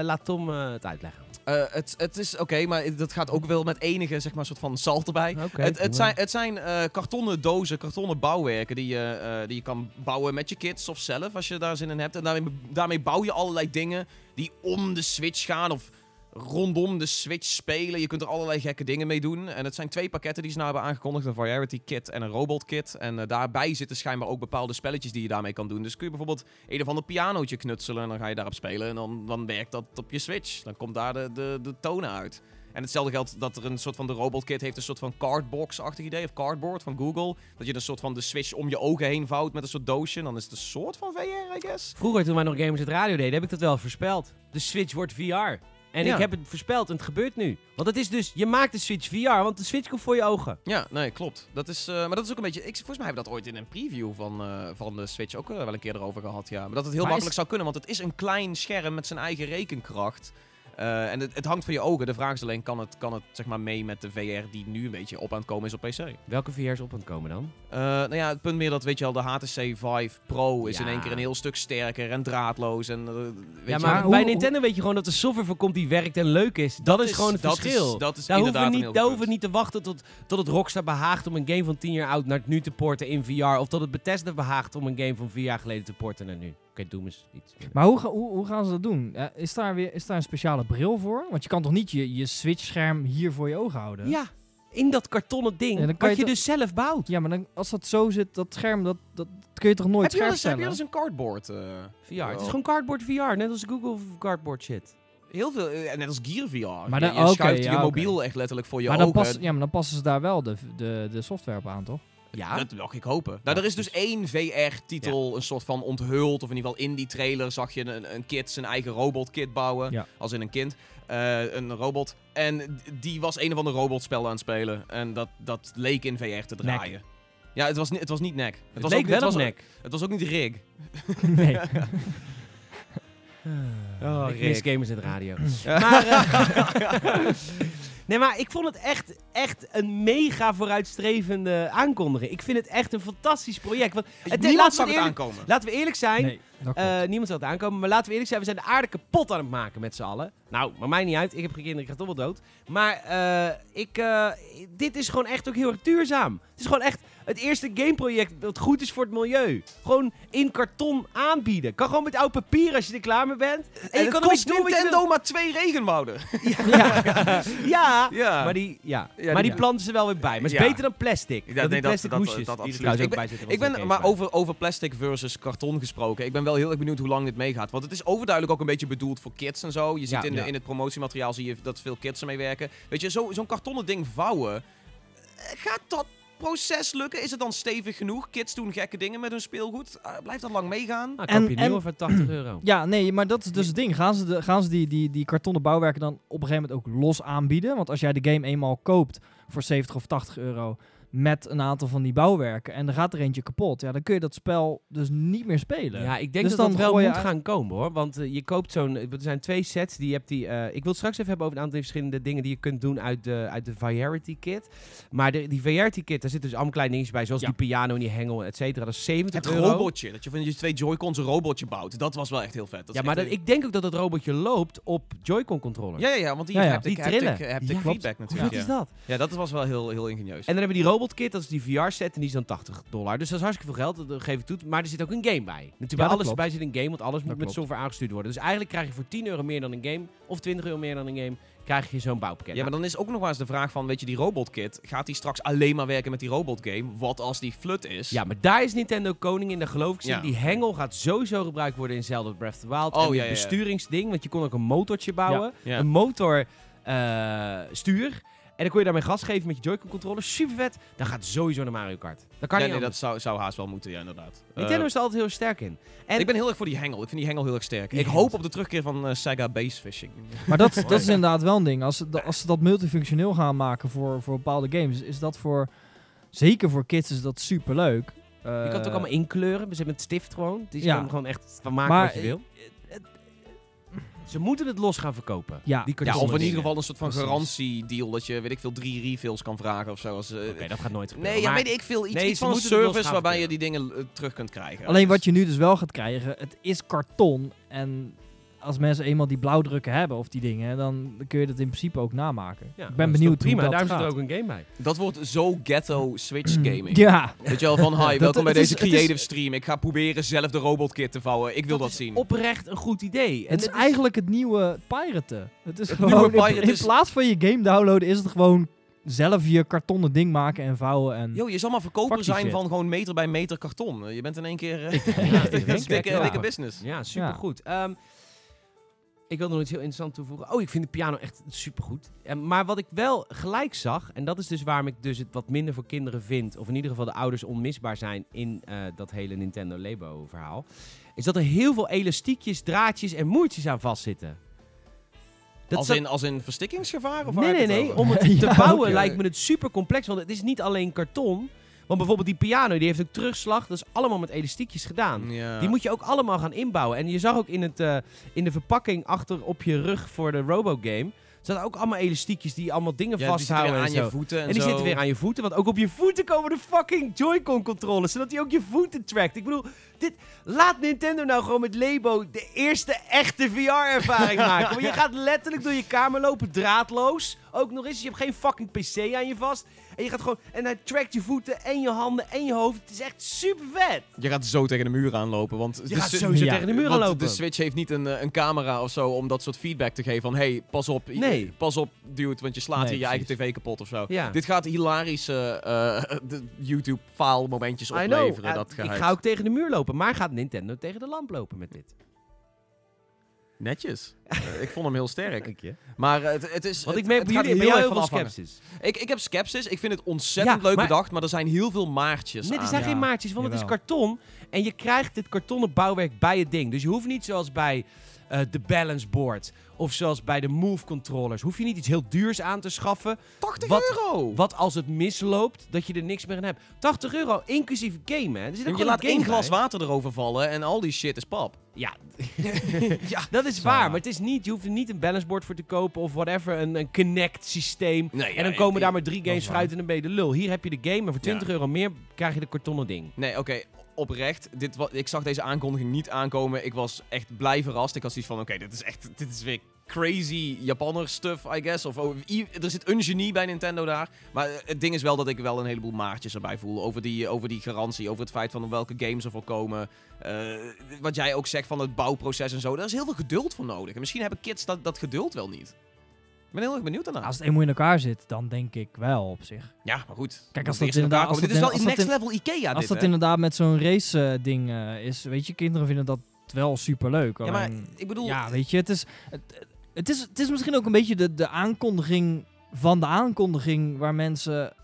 laat Tom eh, het uitleggen. Eh, het, het is oké, maar dat gaat ook wel met enige, zeg maar, soort van salt erbij. Het, het zijn, het zijn eh, kartonnen dozen, kartonnen bouwwerken die je, eh, die je kan bouwen met je kids of zelf als je daar zin in hebt. En daarmee, daarmee bouw je allerlei dingen die om de Switch gaan of rondom de Switch spelen. Je kunt er allerlei gekke dingen mee doen. En het zijn twee pakketten die ze nou hebben aangekondigd. Een Variety Kit en een Robot Kit. En eh, daarbij zitten schijnbaar ook bepaalde spelletjes die je daarmee kan doen. Dus kun je bijvoorbeeld een of ander pianootje knutselen en dan ga je daarop spelen. En dan, dan werkt dat op je Switch. Dan komt daar de, de, de tonen uit. En hetzelfde geldt dat er een soort van de Robot Kit heeft een soort van cardbox-achtig idee. Of cardboard van Google. Dat je een soort van de Switch om je ogen heen vouwt met een soort doosje. Dan is het een soort van VR, I guess. Vroeger, toen wij nog Gamers het Radio deden, heb ik dat wel voorspeld. De Switch wordt VR. En Ja. ik heb het voorspeld en het gebeurt nu. Want het is dus, je maakt de Switch VR, want de Switch komt voor je ogen. Ja, nee, klopt. Dat is, eh, maar dat is ook een beetje... Ik, volgens mij hebben we dat ooit in een preview van, eh, van de Switch ook eh, wel een keer erover gehad. Ja. Maar dat het heel Maar makkelijk is- zou kunnen, want het is een klein scherm met zijn eigen rekenkracht. Eh, en het, het hangt van je ogen. De vraag is alleen, kan het, kan het zeg maar mee met de VR die nu een beetje op aan het komen is op PC? Welke VR is op aan het komen dan? Eh, nou ja, het punt meer dat, weet je al, de HTC Vive Pro is Ja. in één keer een heel stuk sterker en draadloos. En, eh, weet Ja, je, maar maar bij hoe- Nintendo weet je gewoon dat er software voor komt die werkt en leuk is. Dat, is gewoon het dat verschil. Is, dat is daar hoeven inderdaad we een niet, daar hoeven we niet te wachten tot, tot het Rockstar behaagt om een game van 10 jaar oud naar nu te porten in VR. Of tot het Bethesda behaagt om een game van 4 jaar geleden te porten naar nu. Oké, Doom is iets. minder. Maar hoe, ga- hoe, hoe gaan ze dat doen? Is, daar weer, is daar een speciale bril voor? Want je kan toch niet je, je Switch-scherm hier voor je ogen houden? Ja, in dat kartonnen ding. Ja, dan kan wat je je dus zelf bouwt. Ja, maar dan, als dat zo zit, dat scherm, dat, dat kun je toch nooit Heb je, scherp eens, heb je stellen? wel eens een cardboard? eh, VR. Het is oh. gewoon cardboard VR, net als Google cardboard shit. Heel veel, eh, net als Gear VR. Maar je, dan- je oké, schuift ja, je oké. mobiel echt letterlijk voor je maar dan, ogen. pas, ja, maar dan passen ze daar wel de, de, de software op aan, toch? Ja, Dat mag ik hopen. Nou, er is dus één VR-titel, een soort van onthuld. Of in ieder geval in die trailer zag je een, een kid zijn eigen robotkit bouwen. Ja. Als in een kind. eh, een robot. En die was een of ander robotspel aan het spelen. En dat, dat leek in VR te draaien. Ja, het was, het was niet nek. Het, het was leek ook, wel het was, nek. Het was ook niet rig. (laughs) nee. (laughs) Oh, ik Rick. mis gamers in de radio. (laughs) maar, eh, nee, maar ik vond het echt, echt een mega vooruitstrevende aankondiging. Ik vind het echt een fantastisch project. Want het, Niemand zag het eerlijk, aankomen. laten we eerlijk zijn. nee. Eh, niemand zal het aankomen, maar laten we eerlijk zijn. We zijn de aarde kapot aan het maken met z'n allen. Nou, maar mij niet uit. Ik heb geen kinderen, ik ga toch wel dood. Maar eh, ik, eh, dit is gewoon echt ook heel erg duurzaam. Het is gewoon echt het eerste gameproject dat goed is voor het milieu. Gewoon in karton aanbieden. Kan gewoon met oud papier als je er klaar mee bent. En, En je het kan kost doen Nintendo maar twee regenwouden. (laughs) ja. ja. Ja. Maar die, ja. Ja, maar die- planten ze wel weer bij. Maar het is beter dan plastic. Ja, nee, dat- plastic dat- hoesjes. dat die er ook bij zitten. Ik ben, maar over, over plastic versus karton gesproken. Ik ben wel heel erg benieuwd hoe lang dit meegaat. Want het is overduidelijk ook een beetje bedoeld voor kids en zo. Je ziet in, de, in het promotiemateriaal zie je dat veel kids ermee werken. Weet je, zo- zo'n kartonnen ding vouwen. eh, Gaat dat proces lukken? Is het dan stevig genoeg? Kids doen gekke dingen met hun speelgoed. Eh, blijft dat lang meegaan? Nou, En- je en- nieuwe voor 80 euro. Ja, nee, maar dat is dus het ding. Gaan ze, de, gaan ze die, die, die kartonnen bouwwerken dan op een gegeven moment ook los aanbieden? Want als jij de game eenmaal koopt voor 70 of 80 euro met een aantal van die bouwwerken en er gaat er eentje kapot, ja, dan kun je dat spel dus niet meer spelen. Ja, ik denk Dus dat dan dat wel moet gaan komen hoor. Want eh, je koopt zo'n. Er zijn twee sets. Die je hebt die. eh, ik wil het straks even hebben over een aantal verschillende dingen die je kunt doen uit de, uit de Variety Kit. Maar de, die Variety Kit, daar zitten dus allemaal kleine dingetjes bij. Zoals Ja. die piano en die hengel, et cetera. Dat is 70 Het euro. robotje. Dat je van je twee Joy-Cons een robotje bouwt. Dat was wel echt heel vet. Dat ja, maar dat, ik denk ook dat het robotje loopt op Joy-Con controller. ja, ja, ja, want die Ja, ja. heb Die trillen. heb feedback natuurlijk. vet is Ja. dat? ja, dat was wel heel, heel ingenieus. En dan hebben we die Robot Kit, dat is die VR-set en die is dan 80 dollar. Dus dat is hartstikke veel geld, dat geef ik toe. Maar er zit ook een game bij. Natuurlijk bij alles klopt. bij zit een game, want alles moet met software aangestuurd worden. Dus eigenlijk krijg je voor 10 euro meer dan een game, of 20 euro meer dan een game, krijg je zo'n bouwpakket. Ja, maar dan is ook nog wel eens de vraag van, weet je, die robotkit, gaat die straks alleen maar werken met die robotgame? Wat als die flut is? Ja, maar daar is Nintendo koning in, daar geloof ik. Ja. Die hengel gaat sowieso gebruikt worden in Zelda Breath of the Wild. Oh, en ja, besturingsding, want je kon ook een motortje bouwen. Een motor eh, stuur. En dan kon je daarmee gas geven met je Joy-Con controller. Super vet. Dan gaat het sowieso naar Mario Kart. Dat kan Ja, niet nee, dat zou, zou haast wel moeten, ja, inderdaad. Nintendo Eh, is er altijd heel sterk in. En ik ben heel erg voor die hengel. Ik vind die hengel heel erg sterk. Die ik hengel hoop op de terugkeer van eh, Sega Base Fishing. Maar dat, (laughs) dat is inderdaad wel een ding. Als als ze dat multifunctioneel gaan maken voor, voor bepaalde games, is dat voor, zeker voor kids, is dat super leuk. je kan het ook allemaal inkleuren. We zijn met stift gewoon. Dus je Ja. kan gewoon echt van maken Maar, wat je wil. Ze moeten het los gaan verkopen. Ja. Die Ja, of in ieder geval een soort van Precies. garantiedeal. Dat je, weet ik veel, drie refills kan vragen of zo. Als, eh, Oké, dat gaat nooit gebeuren. nee, ja, maar- weet ik veel. Iets, Nee, iets van een service waarbij je die dingen eh, terug kunt krijgen. Alleen Dus- wat je nu dus wel gaat krijgen, het is karton. En als mensen eenmaal die blauwdrukken hebben of die dingen, dan kun je dat in principe ook namaken. Ja, ik ben benieuwd prima. hoe dat Daar gaat. zit er ook een game bij. Dat wordt zo ghetto Switch gaming. Ja, Weet je wel, van hi, welkom bij is- deze is- creative stream. Ik ga proberen zelf de robotkit te vouwen. Ik wil dat, is zien. Oprecht een goed idee. En het is eigenlijk het nieuwe piraten. Het is Het gewoon, nieuwe in- piraten in, plaats van je game downloaden, is het gewoon zelf je kartonnen ding maken en vouwen. En Yo, je zal maar verkoper zijn shit. van gewoon meter bij meter karton. Je bent in één keer... eh, ik (laughs) denk is het dikke, business. Ja, supergoed. Ehm, ik wil nog iets heel interessants toevoegen. Oh, ik vind de piano echt supergoed. Um, maar wat ik wel gelijk zag, en dat is dus waarom ik dus het wat minder voor kinderen vind, of in ieder geval de ouders onmisbaar zijn in eh, dat hele Nintendo Labo verhaal, is dat er heel veel elastiekjes, draadjes en moertjes aan vastzitten. Dat als, in, als in verstikkingsgevaar? Of Nee, nee, het nee. Om het (laughs) te Ja, bouwen lijkt me het super complex. Want het is niet alleen karton. Want bijvoorbeeld die piano, die heeft ook terugslag. Dat is allemaal met elastiekjes gedaan. Ja. Die moet je ook allemaal gaan inbouwen. En je zag ook in, het, eh, in de verpakking achter op je rug voor de Robo-game... zaten ook allemaal elastiekjes die allemaal dingen Ja, die zitten vasthouden weer en aan zo. je voeten en, En die zo. zitten weer aan je voeten, want ook op je voeten komen de fucking Joy-Con controllers, zodat hij ook je voeten trackt. Ik bedoel, dit, laat Nintendo nou gewoon met Lebo de eerste echte VR-ervaring (laughs) maken. Want je gaat letterlijk door je kamer lopen, draadloos. Ook nog eens, je hebt geen fucking PC aan je vast. En je gaat gewoon, en hij trackt je voeten en je handen en je hoofd. Het is echt super vet. Je gaat zo tegen de muur aanlopen, want... Je gaat sowieso Ja, tegen de muur want lopen. de Switch heeft niet een, eh, een camera of zo om dat soort feedback te geven van... Hey, pas op, Nee. pas op, dude, want je slaat Nee, hier je eigen tv kapot of zo. Ja. Dit gaat hilarische eh, (laughs) YouTube-file momentjes opleveren, Eh, dat ik ga ook tegen de muur lopen, maar gaat Nintendo tegen de lamp lopen met dit? Netjes. (laughs) Ik vond hem heel sterk. Dank je. Maar eh, het, het is... Want het, ik merk het bij gaat jullie, bij heel heel van veel skepsis. Ik, ik heb skepsis. Ik vind het ontzettend Ja, leuk maar- bedacht, maar er zijn heel veel maartjes Nee, er zijn Ja, geen maatjes, want het is karton. En je krijgt dit kartonnen bouwwerk bij het ding. Dus je hoeft niet zoals bij de balance board of zoals bij de move controllers, hoef je niet iets heel duurs aan te schaffen. 80 Wat- euro! Wat als het misloopt, dat je er niks meer aan hebt. 80 euro, inclusief game, hè. Er zit ook En je laat een één glas bij. water erover vallen en al die shit is pap. Ja, (laughs) ja. dat is waar. Maar het is niet, je hoeft er niet een balance board voor te kopen of whatever. Een, een Kinect systeem. Nee, en dan komen ik- daar maar drie games vooruit en dan ben je de lul. Hier heb je de game en voor 20 Ja. euro meer krijg je de kartonnen ding. Nee, oké, oprecht. Dit, ik zag deze aankondiging niet aankomen. Ik was echt blij verrast. Ik had zoiets van, oké, dit is echt, dit is weer crazy Japanner stuff, I guess. Of oh, er zit een genie bij Nintendo daar. Maar eh, het ding is wel dat ik wel een heleboel maartjes erbij voel. Over die, over die garantie, over het feit van welke games er voor komen. Eh, wat jij ook zegt van het bouwproces en zo. Daar is heel veel geduld voor nodig. En misschien hebben kids dat, dat geduld wel niet. Ik ben heel erg benieuwd daarna. Als het eenmaal in elkaar zit, dan denk ik wel op zich. Ja, maar goed. Kijk, als dat inderdaad- als. Dit is wel in- als next level Ikea Als dit, dat hè? inderdaad met zo'n race eh, ding eh, is, weet je, kinderen vinden dat wel super leuk. Ja, maar ik bedoel... ja, weet je, het is, het, het, is, het is misschien ook een beetje de, de aankondiging van de aankondiging waar mensen eh,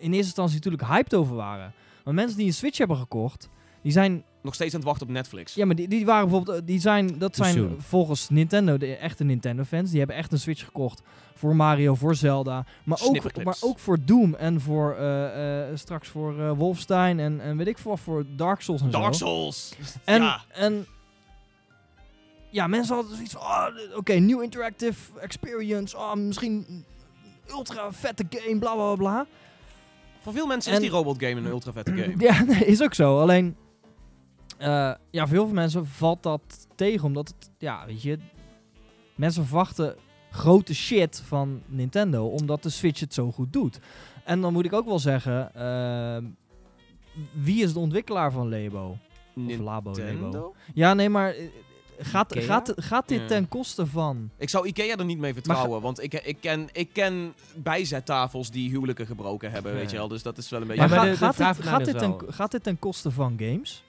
in eerste instantie natuurlijk hyped over waren. Maar mensen die een Switch hebben gekocht, die zijn, Nog steeds aan het wachten op Netflix. ja, maar die, die waren bijvoorbeeld, eh, die zijn, dat zijn volgens Nintendo, de echte Nintendo fans, die hebben echt een Switch gekocht voor Mario, voor Zelda, maar ook, maar ook voor Doom en voor eh, eh, straks voor eh, Wolfenstein en, en weet ik veel wat voor Dark Souls en Dark zo. Souls! En, ja. en ja, mensen hadden zoiets van, ah, oké, new interactive experience, ah, misschien ultra vette game, bla bla bla. Voor veel mensen En- is die robotgame een ultra vette (clears throat) game. Ja, nee, is ook zo. Alleen, ja, voor heel veel mensen valt dat tegen, omdat het, ja, weet je, mensen verwachten grote shit van Nintendo, omdat de Switch het zo goed doet. En dan moet ik ook wel zeggen, eh, wie is de ontwikkelaar van Labo? Of Labo? Ja, nee, maar eh, gaat, Ikea? gaat, gaat dit Ja. ten koste van... Ik zou Ikea er niet mee vertrouwen, want ik, ik, ken, ik ken bijzettafels die huwelijken gebroken hebben, Ja. weet je wel. Dus dat is wel een beetje... Maar maar ga- de- de gaat, dit, gaat, mij dit ten, gaat dit ten koste van games?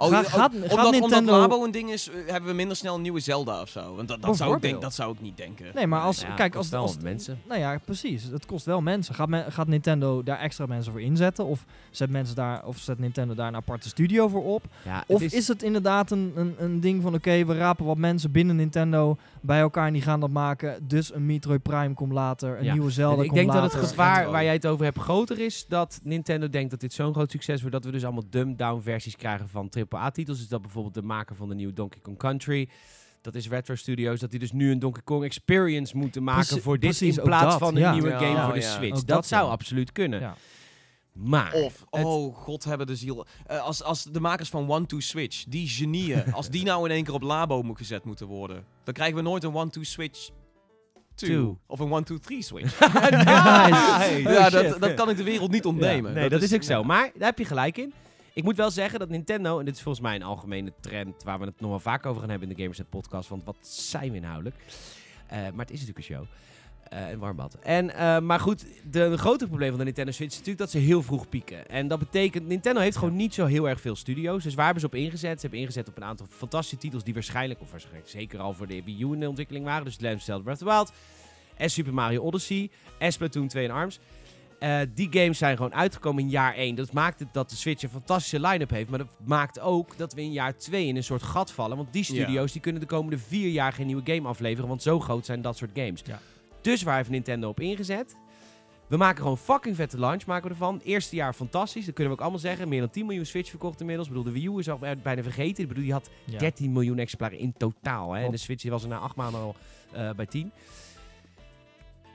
Oh, Ga- oh, gaat- omdat, gaat omdat Nintendo- Labo een ding is, eh, hebben we minder snel een nieuwe Zelda of zo. Want dat, dat, zou ik denk, dat zou ik niet denken. Nee, maar als, Ja, kijk, kost als, wel als, mensen. Nou ja, precies. Het kost wel mensen. Gaat, men- gaat Nintendo daar extra mensen voor inzetten? Of zet, mensen daar, of zet Nintendo daar een aparte studio voor op? Ja, Of is, het inderdaad een, een, een ding van... Oké, we rapen wat mensen binnen Nintendo bij elkaar en die gaan dat maken. Dus een Metroid Prime komt later. Een Ja. nieuwe Zelda ik komt denk later. dat het gevaar waar jij het over hebt groter is dat Nintendo denkt dat dit zo'n groot succes wordt dat we dus allemaal dumbed-down versies krijgen van AAA-titels. Dus dat bijvoorbeeld de maker van de nieuwe Donkey Kong Country, dat is Retro Studios, dat die dus nu een Donkey Kong Experience moeten maken voor dit in plaats dat, van een ja. nieuwe Ja, game voor de ja. Switch. Dat, dat, zou ja. absoluut kunnen. Ja. Maar Of, oh god hebben de ziel. Eh, als, als de makers van One Two Switch, die genieën, (laughs) als die nou in één keer op Labo mo- gezet moeten worden, dan krijgen we nooit een One Two Switch 2. Two. Of een One Two Three Switch. (laughs) (laughs) Nice. ja, Oh, dat, dat kan ik de wereld niet ontnemen. Nee, dat, is ook zo. ja. Maar daar heb je gelijk in. Ik moet wel zeggen dat Nintendo, en dit is volgens mij een algemene trend waar we het nog wel vaak over gaan hebben in de Gamersnet podcast, want wat zijn we inhoudelijk? Eh, maar het is natuurlijk een show. Eh een warm bad. En, eh, maar goed, de, grote probleem van de Nintendo Switch is natuurlijk dat ze heel vroeg pieken. En dat betekent, Nintendo heeft gewoon niet zo heel erg veel studio's. Dus waar hebben ze op ingezet? Ze hebben ingezet op een aantal fantastische titels die waarschijnlijk, of waarschijnlijk zeker al voor de Wii U in de ontwikkeling waren. Dus Legend of Zelda Breath of the Wild, en Super Mario Odyssey, en Splatoon 2 en ARMS. Eh, die games zijn gewoon uitgekomen in jaar 1. Dat maakt het dat de Switch een fantastische line-up heeft. Maar dat maakt ook dat we in jaar 2 in een soort gat vallen. Want die studio's die kunnen de komende vier jaar geen nieuwe game afleveren. Want zo groot zijn dat soort games. Ja. Dus waar heeft Nintendo op ingezet? We maken gewoon fucking vette launch maken we ervan. Eerste jaar fantastisch, dat kunnen we ook allemaal zeggen. Meer dan 10 miljoen Switch verkocht inmiddels. Ik bedoel, de Wii U is al bijna vergeten. Ik bedoel, die had Ja. 13 miljoen exemplaren in totaal. Hè? En de. Switch was er na 8 maanden al eh, bij 10.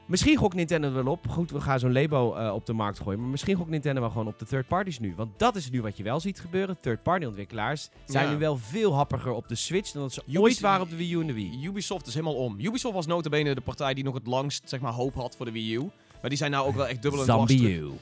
Misschien gokt Nintendo wel op. Goed, we gaan zo'n Labo eh, op de markt gooien. Maar misschien gokt Nintendo wel gewoon op de third parties nu. Want dat is nu wat je wel ziet gebeuren. Third party ontwikkelaars zijn Ja. nu wel veel happiger op de Switch dan dat ze Ubis- ooit waren op de Wii U en de Wii. Ubisoft is helemaal om. Ubisoft was notabene de partij die nog het langst zeg maar, hoop had voor de Wii U. Maar die zijn nou ook wel echt dubbel en dwars.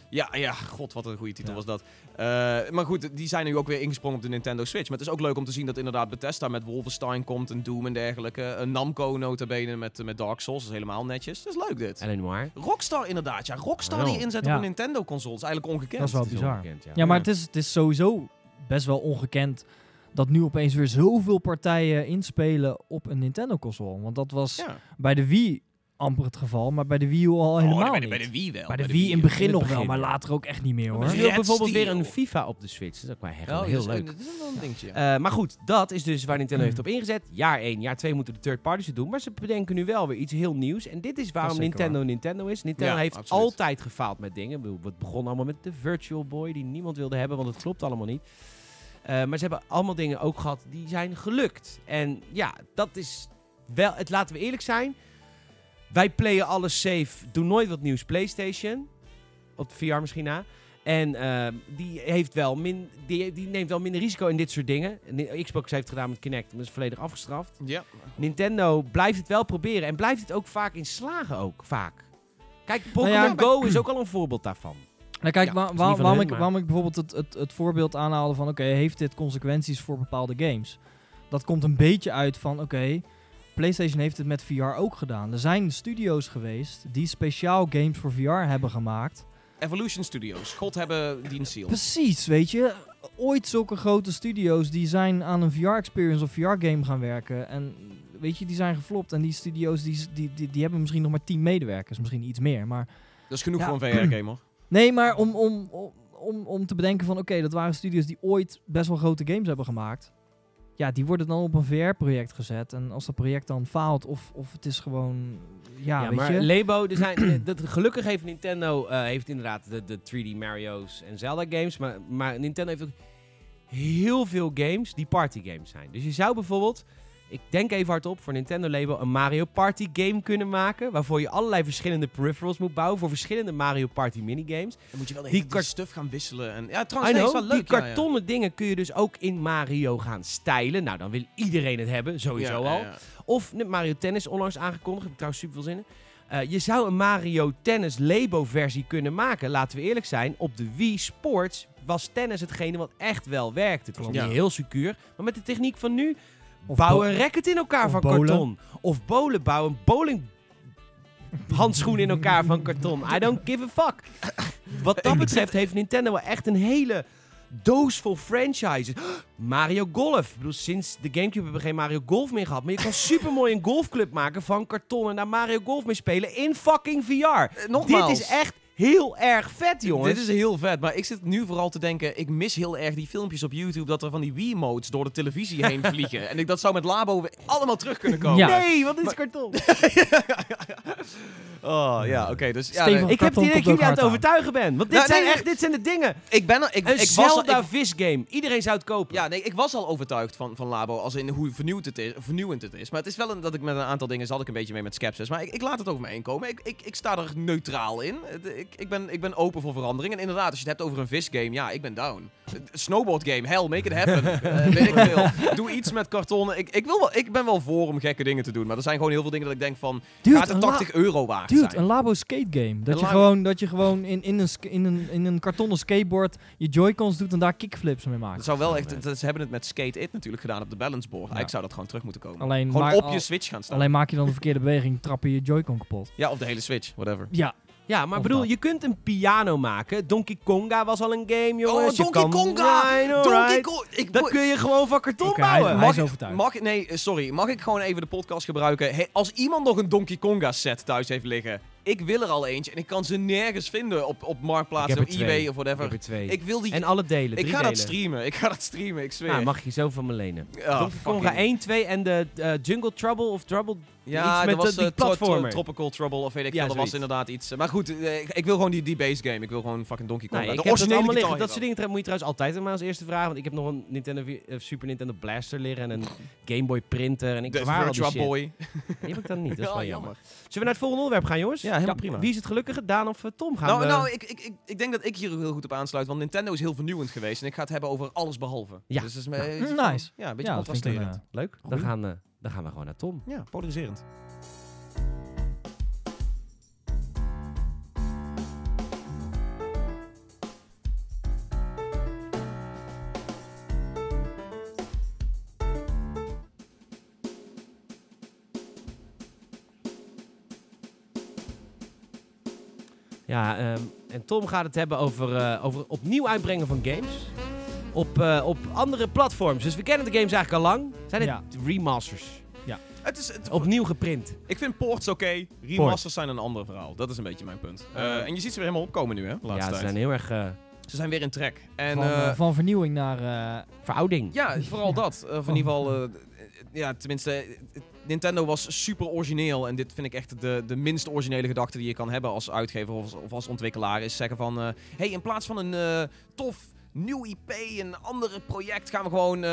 Ja, ja, god, wat een goede titel Ja. was dat. Eh, maar goed, die zijn nu ook weer ingesprongen op de Nintendo Switch. Maar het is ook leuk om te zien dat inderdaad Bethesda met Wolfenstein komt en Doom en dergelijke. Een Namco notabene met, met Dark Souls, dat is helemaal netjes. Dat is leuk dit. Noir. Rockstar inderdaad, ja. Rockstar die inzet Ja. op een Nintendo-console is eigenlijk ongekend. Dat is wel is bizar. ongekend, ja. Ja, maar het is, het is sowieso best wel ongekend dat nu opeens weer zoveel partijen inspelen op een Nintendo-console. Want dat was Ja. bij de Wii amper het geval, maar bij de Wii U al helemaal oh, bij, de, niet. bij de Wii wel. Bij de Wii in het begin In het nog wel, maar later ook echt niet meer hoor. Er is ook bijvoorbeeld Steel. weer een FIFA op de Switch. Dat is ook wel echt Oh, heel dat leuk. Dat is wel een dingetje. Eh, maar goed, dat is dus waar Nintendo heeft op ingezet. Jaar 1, jaar 2 moeten de third parties het doen. Maar ze bedenken nu wel weer iets heel nieuws. En dit is waarom is Nintendo Nintendo is. Nintendo Ja, heeft absoluut. altijd gefaald met dingen. Ik bedoel, Het begon allemaal met de Virtual Boy, die niemand wilde hebben, want het klopt allemaal niet. Eh, maar ze hebben allemaal dingen ook gehad die zijn gelukt. En ja, dat is wel, het laten we eerlijk zijn. Wij playen alles safe, doen nooit wat nieuws PlayStation. Op de VR misschien na. En ehm, die, heeft wel min, die, die neemt wel minder risico in dit soort dingen. Xbox heeft het gedaan met Kinect, maar dat is volledig afgestraft. ja. Nintendo blijft het wel proberen en blijft het ook vaak in slagen ook, vaak. Kijk, Pokémon ja, Go is ook al een voorbeeld daarvan. Nou, kijk, Ja, waar- waar- waarom, hun, ik, maar- waarom ik bijvoorbeeld het, het, het voorbeeld aanhaalde van... oké, heeft dit consequenties voor bepaalde games? Dat komt een beetje uit van, oké... PlayStation heeft het met VR ook gedaan. Er zijn studio's geweest die speciaal games voor VR hebben gemaakt. Evolution Studios. God hebben die seal. Precies, weet je. Ooit zulke grote studio's die zijn aan een VR-experience of VR-game gaan werken. En weet je, die zijn geflopt. En die studio's die, die, die, die hebben misschien nog maar 10 medewerkers. Misschien iets meer, maar... Dat is genoeg Ja. voor een VR-gamer. (clears throat) Nee, maar om, om, om, om, om te bedenken van... Oké, dat waren studios die ooit best wel grote games hebben gemaakt. Ja, die worden dan op een VR-project gezet. En als dat project dan faalt of, of het is gewoon... Ja, Ja, weet maar je. Labo, er zijn, (clears throat) dat, gelukkig heeft Nintendo eh, heeft inderdaad de, de 3D Mario's en Zelda games. Maar, maar Nintendo heeft ook heel veel games die party games zijn. Dus je zou bijvoorbeeld, ik denk even hardop, voor Nintendo Labo een Mario Party game kunnen maken. Waarvoor je allerlei verschillende peripherals moet bouwen voor verschillende Mario Party minigames. Dan moet je wel Die die stuff gaan wisselen. En, ja, trouwens, is wel leuk. die ja, ja. kartonnen dingen kun je dus ook in Mario gaan stijlen. Nou, dan wil iedereen het hebben, sowieso al. Of Mario Tennis onlangs aangekondigd. Heb ik trouwens super veel zin in. Eh, je zou een Mario Tennis Labo versie kunnen maken. Laten we eerlijk zijn. Op de Wii Sports was tennis hetgene wat echt wel werkte. Het was niet heel secuur. Maar met de techniek van nu. Of bouw bo- een racket in elkaar van bowlen. karton. Of bowlen. Bouw een bowling handschoen in elkaar van karton. I don't give a fuck. Wat dat betreft heeft Nintendo wel echt een hele doos vol franchises. Mario Golf. Ik bedoel, sinds de Gamecube hebben we geen Mario Golf meer gehad. Maar je kan supermooi een golfclub maken van karton en daar Mario Golf mee spelen in fucking VR. Eh, nogmaals. Dit is echt heel erg vet, jongens. Dit is heel vet, maar ik zit nu vooral te denken, ik mis heel erg die filmpjes op YouTube dat er van die Wii-modes door de televisie heen (laughs) vliegen. En ik, dat zou met Labo allemaal terug kunnen komen. Ja. Nee, wat is karton? (laughs) Oh, ja, oké. dus ja, nee. Ik heb het idee dat jullie aan het overtuigen ben. Want dit, Nou, zijn nee, echt, dit zijn de dingen. ik ben ik, Een ik was al, Zelda ik- vis game. Iedereen zou het kopen. ja, nee, ik was al overtuigd van, van Labo, als in hoe vernieuwd het is, vernieuwend het is. Maar het is wel een, dat ik met een aantal dingen zat ik een beetje mee met skepsis. Maar ik, ik laat het over me heen komen. Ik, ik, ik sta er neutraal in. Het- Ik, ik, ben, ik ben open voor verandering. En inderdaad, als je het hebt over een visgame, ja, ik ben down. Snowboard game, hell, make it happen. (laughs) Eh, weet ik veel. Doe iets met kartonnen. Ik, ik, wil wel, ik ben wel voor om gekke dingen te doen. Maar er zijn gewoon heel veel dingen dat ik denk van, Dude, gaat het een la- 80 euro waard Dude, zijn? een Labo skate game. Dat Een je gewoon, dat je gewoon in, in, een, in, een, in een kartonnen skateboard je joycons doet en daar kickflips mee maakt. Dat zou wel echt, dat, ze hebben het met Skate It natuurlijk gedaan op de balance board. Ja. Eigenlijk zou dat gewoon terug moeten komen. Alleen, gewoon op al- je Switch gaan staan. Alleen maak je dan de verkeerde beweging, trap je je joycon kapot. Ja, of de hele Switch, whatever. Ja, Ja, maar Of bedoel, dat. je kunt een piano maken. Donkey Konga was al een game, jongens. Oh, Donkey Konga! Right, Donkey alright. Kong! Ik Dat kun je gewoon van karton bouwen. hij mag, mag ik, nee, sorry. Mag ik gewoon even de podcast gebruiken? Hey, als iemand nog een Donkey Konga set thuis heeft liggen, ik wil er al eentje en ik kan ze nergens vinden op, op Marktplaats of eBay of Ik whatever. heb er twee. Ik wil die... en alle delen. ik ga dat streamen. Ik ga dat streamen, ik zweer. Nou, mag je zo van me lenen. Ah, Donkey Kong fucking- 1, 2 en de eh, Jungle Trouble of Trouble. Ja, iets met was de- die eh, platformer. Tropical Trouble of weet ik Ja, veel. Er was zoiets. inderdaad iets. eh, Maar goed, eh, ik, wil gewoon die, die base game. Ik wil gewoon fucking Donkey Kong. Nou, de ik heb het originele allemaal liggen. Dat soort dingen moet je trouwens altijd mij als eerste vragen. Want ik heb nog een Nintendo, eh, Super Nintendo Blaster liggen en een (laughs) Game Boy printer. En ik De bewaar al die Virtua shit. Boy. Die heb ik dan niet, dat is (laughs) Ja, wel jammer. Zullen we naar het volgende onderwerp gaan, jongens? Ja, helemaal prima. Wie is het gelukkige, Daan of eh, Tom? Gaan Nou, we... nou ik, ik, ik, ik denk dat ik hier heel goed op aansluit, want Nintendo is heel vernieuwend geweest en ik ga het hebben over alles behalve. Ja. Dus is nice. Ja, een beetje Ja, dat contrasterend. Leuk. Dan gaan, eh, dan gaan we gewoon naar Tom. Ja, polariserend. Ja, ehm, en Tom gaat het hebben over, eh, over opnieuw uitbrengen van games. Op, eh, op andere platforms. Dus we kennen de games eigenlijk al lang. Zijn het Ja. remasters? Het is, het, Opnieuw geprint. Ik vind ports oké, remasters zijn een ander verhaal. Dat is een beetje mijn punt. Eh, en je ziet ze weer helemaal opkomen nu, hè? Laatste ja, ze tijd. zijn heel erg eh, Ze zijn weer in trek. En van, van vernieuwing naar... eh, verouding. ja, (laughs) vooral dat. Of in ieder geval, eh, ja, tenminste, Nintendo was super origineel. En dit vind ik echt de, de minst originele gedachte die je kan hebben als uitgever of als, of als ontwikkelaar. Is zeggen van, eh, hey, in plaats van een eh, tof nieuw IP, een andere project, gaan we gewoon, eh,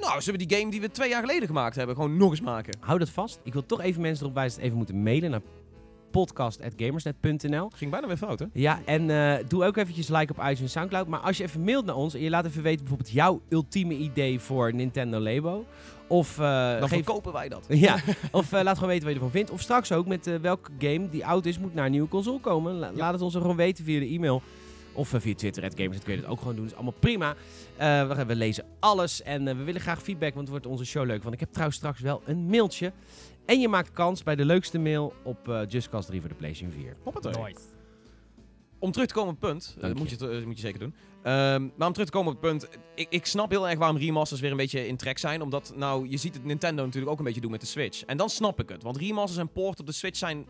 nou, zullen we die game die we twee jaar geleden gemaakt hebben, gewoon nog eens maken. Hou dat vast. Ik wil toch even mensen erop wijzen dat even moeten mailen naar podcast.gamersnet.nl. Ging bijna weer fout, hè? Ja, en eh, doe ook eventjes like op iTunes en Soundcloud. Maar als je even mailt naar ons en je laat even weten bijvoorbeeld jouw ultieme idee voor Nintendo Labo. Of eh, Dan geef verkopen wij dat. Ja, (laughs) of laat gewoon weten wat je ervan vindt. Of straks ook met welke game die oud is, moet naar een nieuwe console komen. La- Laat het ons gewoon weten via de e-mail. Of via Twitter, Gamers, kun je dat ook gewoon doen. Dat is allemaal prima. Eh, we, gaan- we lezen alles en eh, we willen graag feedback, want het wordt onze show leuk. Want ik heb trouwens straks wel een mailtje. En je maakt kans bij de leukste mail op eh Just Cause 3 voor de PlayStation 4. Hoppatee. Om terug te komen op het punt, dat moet je, moet je zeker doen. Ehm, maar om terug te komen op het punt, ik, ik snap heel erg waarom remasters weer een beetje in trek zijn. Omdat, nou, je ziet het Nintendo natuurlijk ook een beetje doen met de Switch. En dan snap ik het, want remasters en port op de Switch zijn,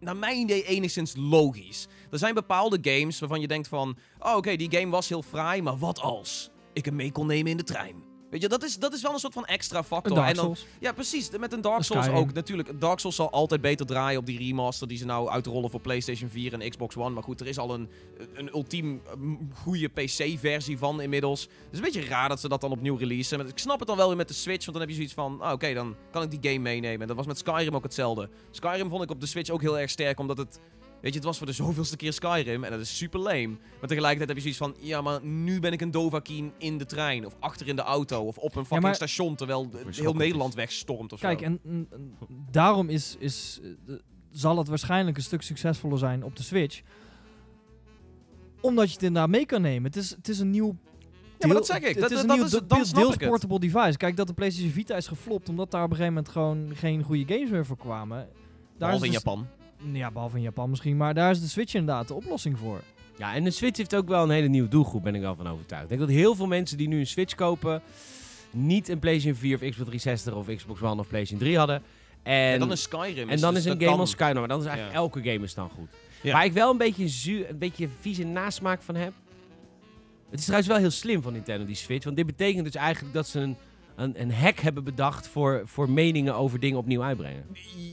naar mijn idee, enigszins logisch. Er zijn bepaalde games waarvan je denkt van, oh oké, die game was heel fraai, maar wat als ik hem mee kon nemen in de trein? Weet je, dat is, dat is wel een soort van extra factor. En dan, ja, precies. Met een Dark Souls ook. Natuurlijk, Dark Souls zal altijd beter draaien op die remaster die ze nou uitrollen voor PlayStation 4 en Xbox One. Maar goed, er is al een, een ultiem goede PC-versie van inmiddels. Het is een beetje raar dat ze dat dan opnieuw releasen. Maar ik snap het dan wel weer met de Switch, want dan heb je zoiets van... Ah, Oké, dan kan ik die game meenemen. En dat was met Skyrim ook hetzelfde. Skyrim vond ik op de Switch ook heel erg sterk, omdat het... Weet je, het was voor de zoveelste keer Skyrim en dat is super lame. Maar tegelijkertijd heb je zoiets van... Ja, maar nu ben ik een Dovahkiin in de trein. Of achter in de auto. Of op een fucking maar- station terwijl de- heel Nederland is. wegstormt of Kijk, zo. en, en- en daarom is, is, eh, zal het waarschijnlijk een stuk succesvoller zijn op de Switch. Omdat je het inderdaad mee kan nemen. Het is, het is een nieuw... Ja, maar dat zeg ik. Het Dat- is een dat nieuw is- deels, het. portable device. Kijk, dat de PlayStation Vita is geflopt omdat daar op een gegeven moment gewoon geen goede games meer voor kwamen. Daar Behalve in is dus- Japan. Ja, behalve in Japan misschien. Maar daar is de Switch inderdaad de oplossing voor. Ja, en de Switch heeft ook wel een hele nieuwe doelgroep, ben ik wel van overtuigd. Ik denk dat heel veel mensen die nu een Switch kopen, niet een PlayStation 4 of Xbox 360 of Xbox One of PlayStation 3 hadden. En, En dan is Skyrim. en dan dus is een game kan. als Skyrim, maar dan is eigenlijk Ja. elke game is dan goed. Ja. Waar ik wel een beetje, zuur, een beetje vieze nasmaak van heb. Het is trouwens wel heel slim van Nintendo, die Switch. Want dit betekent dus eigenlijk dat ze een, een, een hack hebben bedacht voor, voor meningen over dingen opnieuw uitbrengen.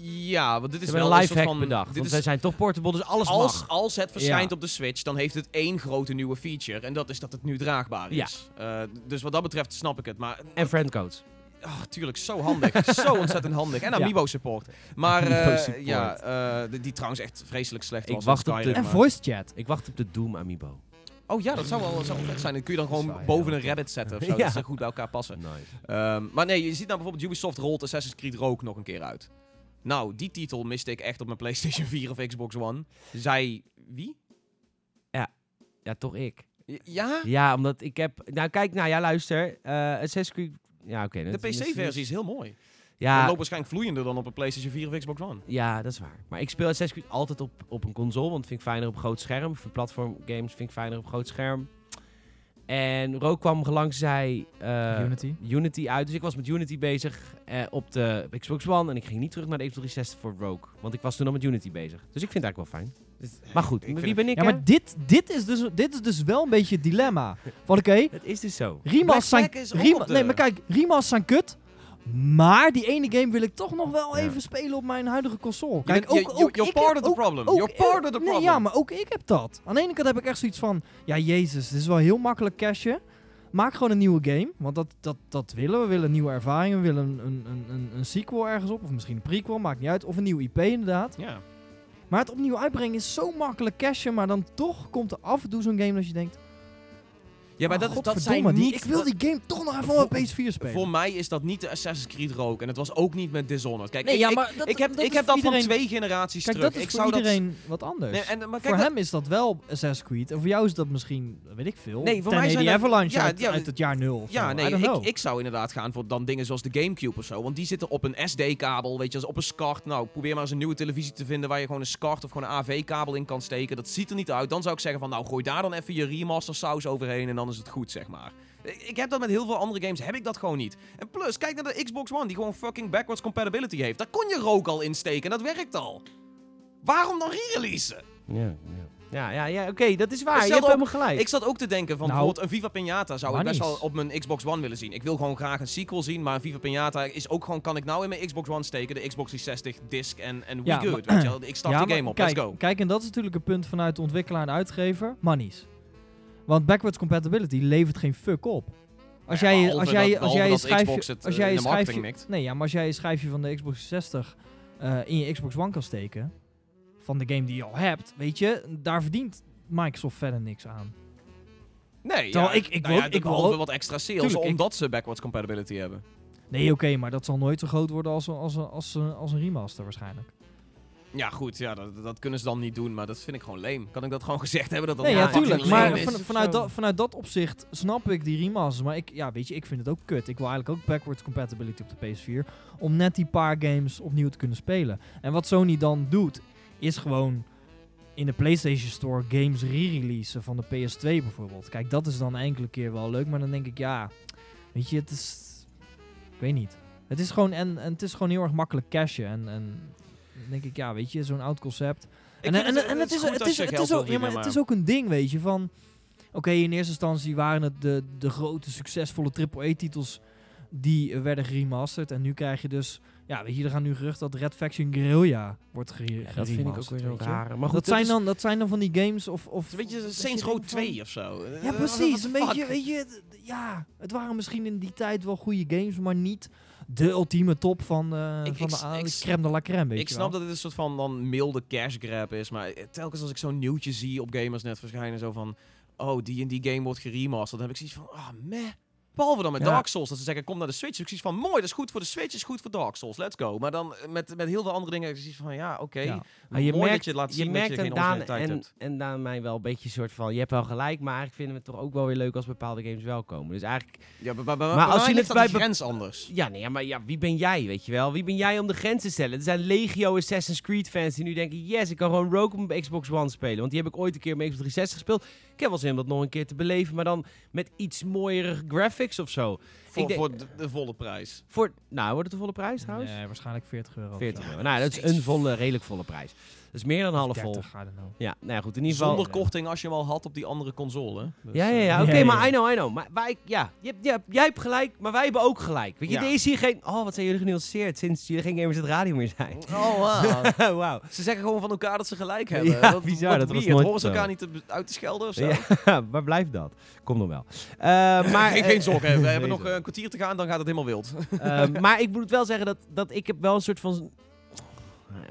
Ja, want dit is wel een live hack van... bedacht. Dit is, zij zijn toch portable, dus alles als, mag. als het verschijnt Ja. op de Switch, dan heeft het één grote nieuwe feature. En dat is dat het nu draagbaar is. Eh, dus wat dat betreft snap ik het. Maar En friendcodes. ah, tuurlijk, zo handig. (laughs) zo ontzettend handig. En Ja. Amiibo support. Maar eh, Amiibo support. ja, eh, die, die trouwens echt vreselijk slecht Ik was. wacht op de- En voice chat. Ik wacht op de Doom Amiibo. Oh ja, dat zou wel, zou wel vet zijn. Dan kun je dan gewoon boven een. Rabbit zetten of zo. (laughs) Ja. Dat ze goed bij elkaar passen. Nice. Ehm, maar nee, je ziet nou bijvoorbeeld Ubisoft rolt Assassin's Creed Rogue nog een keer uit. Nou, die titel miste ik echt op mijn PlayStation (laughs) 4 of Xbox One. Zij, wie? Ja, toch ik. Ja? Ja, omdat ik heb... Nou, kijk, nou ja, luister. eh Assassin's Creed... Ja, oké. De PC-versie is heel mooi. Het Ja, loopt waarschijnlijk vloeiender dan op een PlayStation 4 of Xbox One. ja, dat is waar. Maar ik speel Assassin's Creed altijd op, op een console, want dat vind ik fijner op groot scherm. Voor platform games vind ik fijner op groot scherm. En Rogue kwam langs zij eh, Unity. Unity uit. Dus ik was met Unity bezig eh, op de Xbox One. En ik ging niet terug naar de Xbox 360 voor Rogue. Want ik was toen al met Unity bezig. Dus ik vind het eigenlijk wel fijn. Maar goed, wie ben ik? Ja, hè? maar dit, dit, is dus, dit is dus wel een beetje het dilemma. Van oké, (laughs) Het is dus zo. remasters zijn... Nee, maar kijk, remasters zijn kut. Maar die ene game wil ik toch nog wel even spelen op mijn huidige console. Kijk, ook, ook you're part of the problem. You're part of the Nee, problem. ja, maar ook ik heb dat. Aan de ene kant heb ik echt zoiets van... Ja, jezus, dit is wel heel makkelijk cashen. Maak gewoon een nieuwe game. Want dat, dat, dat willen we. We willen nieuwe ervaringen. We willen een, een, een, een, een sequel ergens op. Of misschien een prequel, maakt niet uit. Of een nieuwe IP inderdaad. Ja. Maar het opnieuw uitbrengen is zo makkelijk cashen. Maar dan toch komt er af en toe zo'n game dat je denkt... Ja, maar oh, dat, dat zijn niet... Ik wil die game toch nog even Voor- op PS4 spelen. Voor mij is dat niet de Assassin's Creed Rogue. En het was ook niet met Dishonored. Kijk, nee, ik, ja, ik, maar dat, ik heb dat ik heb voor dat van iedereen- twee generaties Kijk, terug. dat is ik voor zou iedereen wat anders. Nee, en, maar voor kijk, dat- hem is dat wel Assassin's Creed. En voor jou is dat misschien, weet ik veel. Nee, voor 1080 mij zijn Avalanche ja, uit, ja, uit het jaar nul. Ja, nee, ik, ik zou inderdaad gaan voor dan dingen zoals de Gamecube of zo. Want die zitten op een SD-kabel, weet je, als op een SCART. Nou, probeer maar eens een nieuwe televisie te vinden waar je gewoon een SCART of gewoon een AV-kabel in kan steken. Dat ziet er niet uit. Dan zou ik zeggen van, nou, gooi daar dan even je remaster saus overheen en dan is het goed, zeg maar. Ik heb dat met heel veel andere games, heb ik dat gewoon niet. En plus, kijk naar de Xbox One, die gewoon fucking backwards compatibility heeft. Daar kon je rook al insteken, dat werkt al. Waarom dan re-releasen? Ja, ja. Ja, ja, ja oké, dat is waar. Je hebt helemaal gelijk. Ik zat ook te denken van Nou, bijvoorbeeld een Viva Pinata zou ik best wel op mijn Xbox One willen zien. Ik wil gewoon graag een sequel zien, maar een Viva Pinata is ook gewoon, kan ik nou in mijn Xbox One steken, de Xbox 360 disc en, en we Ja, good, maar- weet je wel. Ik start Ja, maar game op, kijk, let's go. Kijk, en dat is natuurlijk een punt vanuit de ontwikkelaar en uitgever. Monies. Want backwards compatibility levert geen fuck op. Als jij, als jij, dat- als jij je schijfje, het, als eh, jij je schijfje, nee, ja, maar als jij je schijfje van de Xbox 60 eh, in je Xbox One kan steken, van de game die je al hebt, weet je, daar verdient Microsoft verder niks aan. Nee, Terwijl ja, ik- ik nou wil- ja, ik wil wat extra sales, Tuurlijk, ik- omdat ze backwards compatibility hebben. Nee, oké, maar dat zal nooit zo groot worden als, een- als, een- als, een- als een remaster waarschijnlijk. Ja, goed, ja, dat, dat kunnen ze dan niet doen, maar dat vind ik gewoon leem. Kan ik dat gewoon (laughs) gezegd hebben dat dat Nee, ja, ja, fucking tuurlijk. lame Maar van- vanuit, vanuit dat opzicht snap ik die remasters. Maar ik, ja, weet je, ik vind het ook kut. Ik wil eigenlijk ook backwards compatibility op de PS4. Om net die paar games opnieuw te kunnen spelen. En wat Sony dan doet, is gewoon in de PlayStation Store games re-releasen van de PS2 bijvoorbeeld. Kijk, dat is dan enkele keer wel leuk. Maar dan denk ik, ja, weet je, het is... Ik weet niet. Het is gewoon, en, en het is gewoon heel erg makkelijk cashen. En, en denk ik, ja, weet je, zo'n oud concept. Ik En, vind en, en, het is, het is, het is ook, ja, maar het is ook een ding, weet je, van... Oké, in eerste instantie waren het de, de grote, succesvolle AAA-titels die werden geremasterd. En nu krijg je dus... Ja, weet je, er gaan nu geruchten dat Red Faction Guerrilla wordt gere- Ja, dat vind ik ook geremasterd, weer zo raar. Maar dat, goed, zijn is- dan, dat zijn dan van die games of... of Weet je, dat Saints Row denkt van- 2 of zo. Ja, precies. Een beetje, weet je, ja, het waren misschien in die tijd wel goede games, maar niet de ultieme top van, eh Ik- van ik- de ik- crème de la crème, Ik snap wel. dat dit een soort van dan milde cash grab is, maar telkens als ik zo'n nieuwtje zie op gamers net verschijnen, zo van, oh, die en die game wordt geremasterd, dan heb ik zoiets van, ah, meh. Behalve dan met Ja. Dark Souls, dat ze zeggen, kom naar de Switch. heb Ik zoiets van, mooi, dat is goed voor de Switch, is goed voor Dark Souls, let's go. Maar dan eh, met, met heel veel andere dingen ik zoiets van, ja, oké, Ja. Maar je merkt, dat je laat je zien merkt dat je geen Daan en, hebt. en Daan mij wel een beetje soort van... Je hebt wel gelijk, maar eigenlijk vinden we het toch ook wel weer leuk als bepaalde games wel komen. Dus eigenlijk... Ja, maar, maar, maar, Maar als je het bij grens anders. Ja, nee, maar ja, wie ben jij, weet je wel? Wie ben jij om de grens te stellen? Er zijn legio Assassin's Creed fans die nu denken... Yes, ik kan gewoon Rogue op Xbox One spelen. Want die heb ik ooit een keer op Xbox 360 gespeeld. Ik heb wel zin om dat nog een keer te beleven. Maar dan met iets mooiere graphics of zo. Voor, denk- voor de, de volle prijs. Voor, nou, wordt het de volle prijs trouwens? Nee, waarschijnlijk 40 euro. of 40 zo. euro. Nou, dat is een volle, redelijk volle prijs. Dat is meer dan half vol. 30, I don't know. Ja, nou ja, goed. In ieder geval... Zonder korting als je hem al had op die andere console. Dus, Ja, ja, eh, ja. Oké, Ja, ja, maar. I know, I know. Maar wij, ja, je jij hebt gelijk, maar wij hebben ook gelijk. Weet je, Ja. er is hier geen... Oh, wat zijn jullie genuanceerd sinds jullie geen Gamers het Radio meer zijn. Oh, wauw. (laughs) Wauw. Ze zeggen gewoon van elkaar dat ze gelijk hebben. Ja, Wat- (laughs) bizar, wat dat was weird. nooit Horen ze elkaar niet te, uit te schelden of zo? (laughs) Ja, waar blijft dat? Komt nog wel. Eh, maar, geen, eh, geen zorgen, we hebben nog een kwartier te gaan, dan gaat het helemaal wild. Maar ik moet wel zeggen dat, dat ik heb wel een soort van...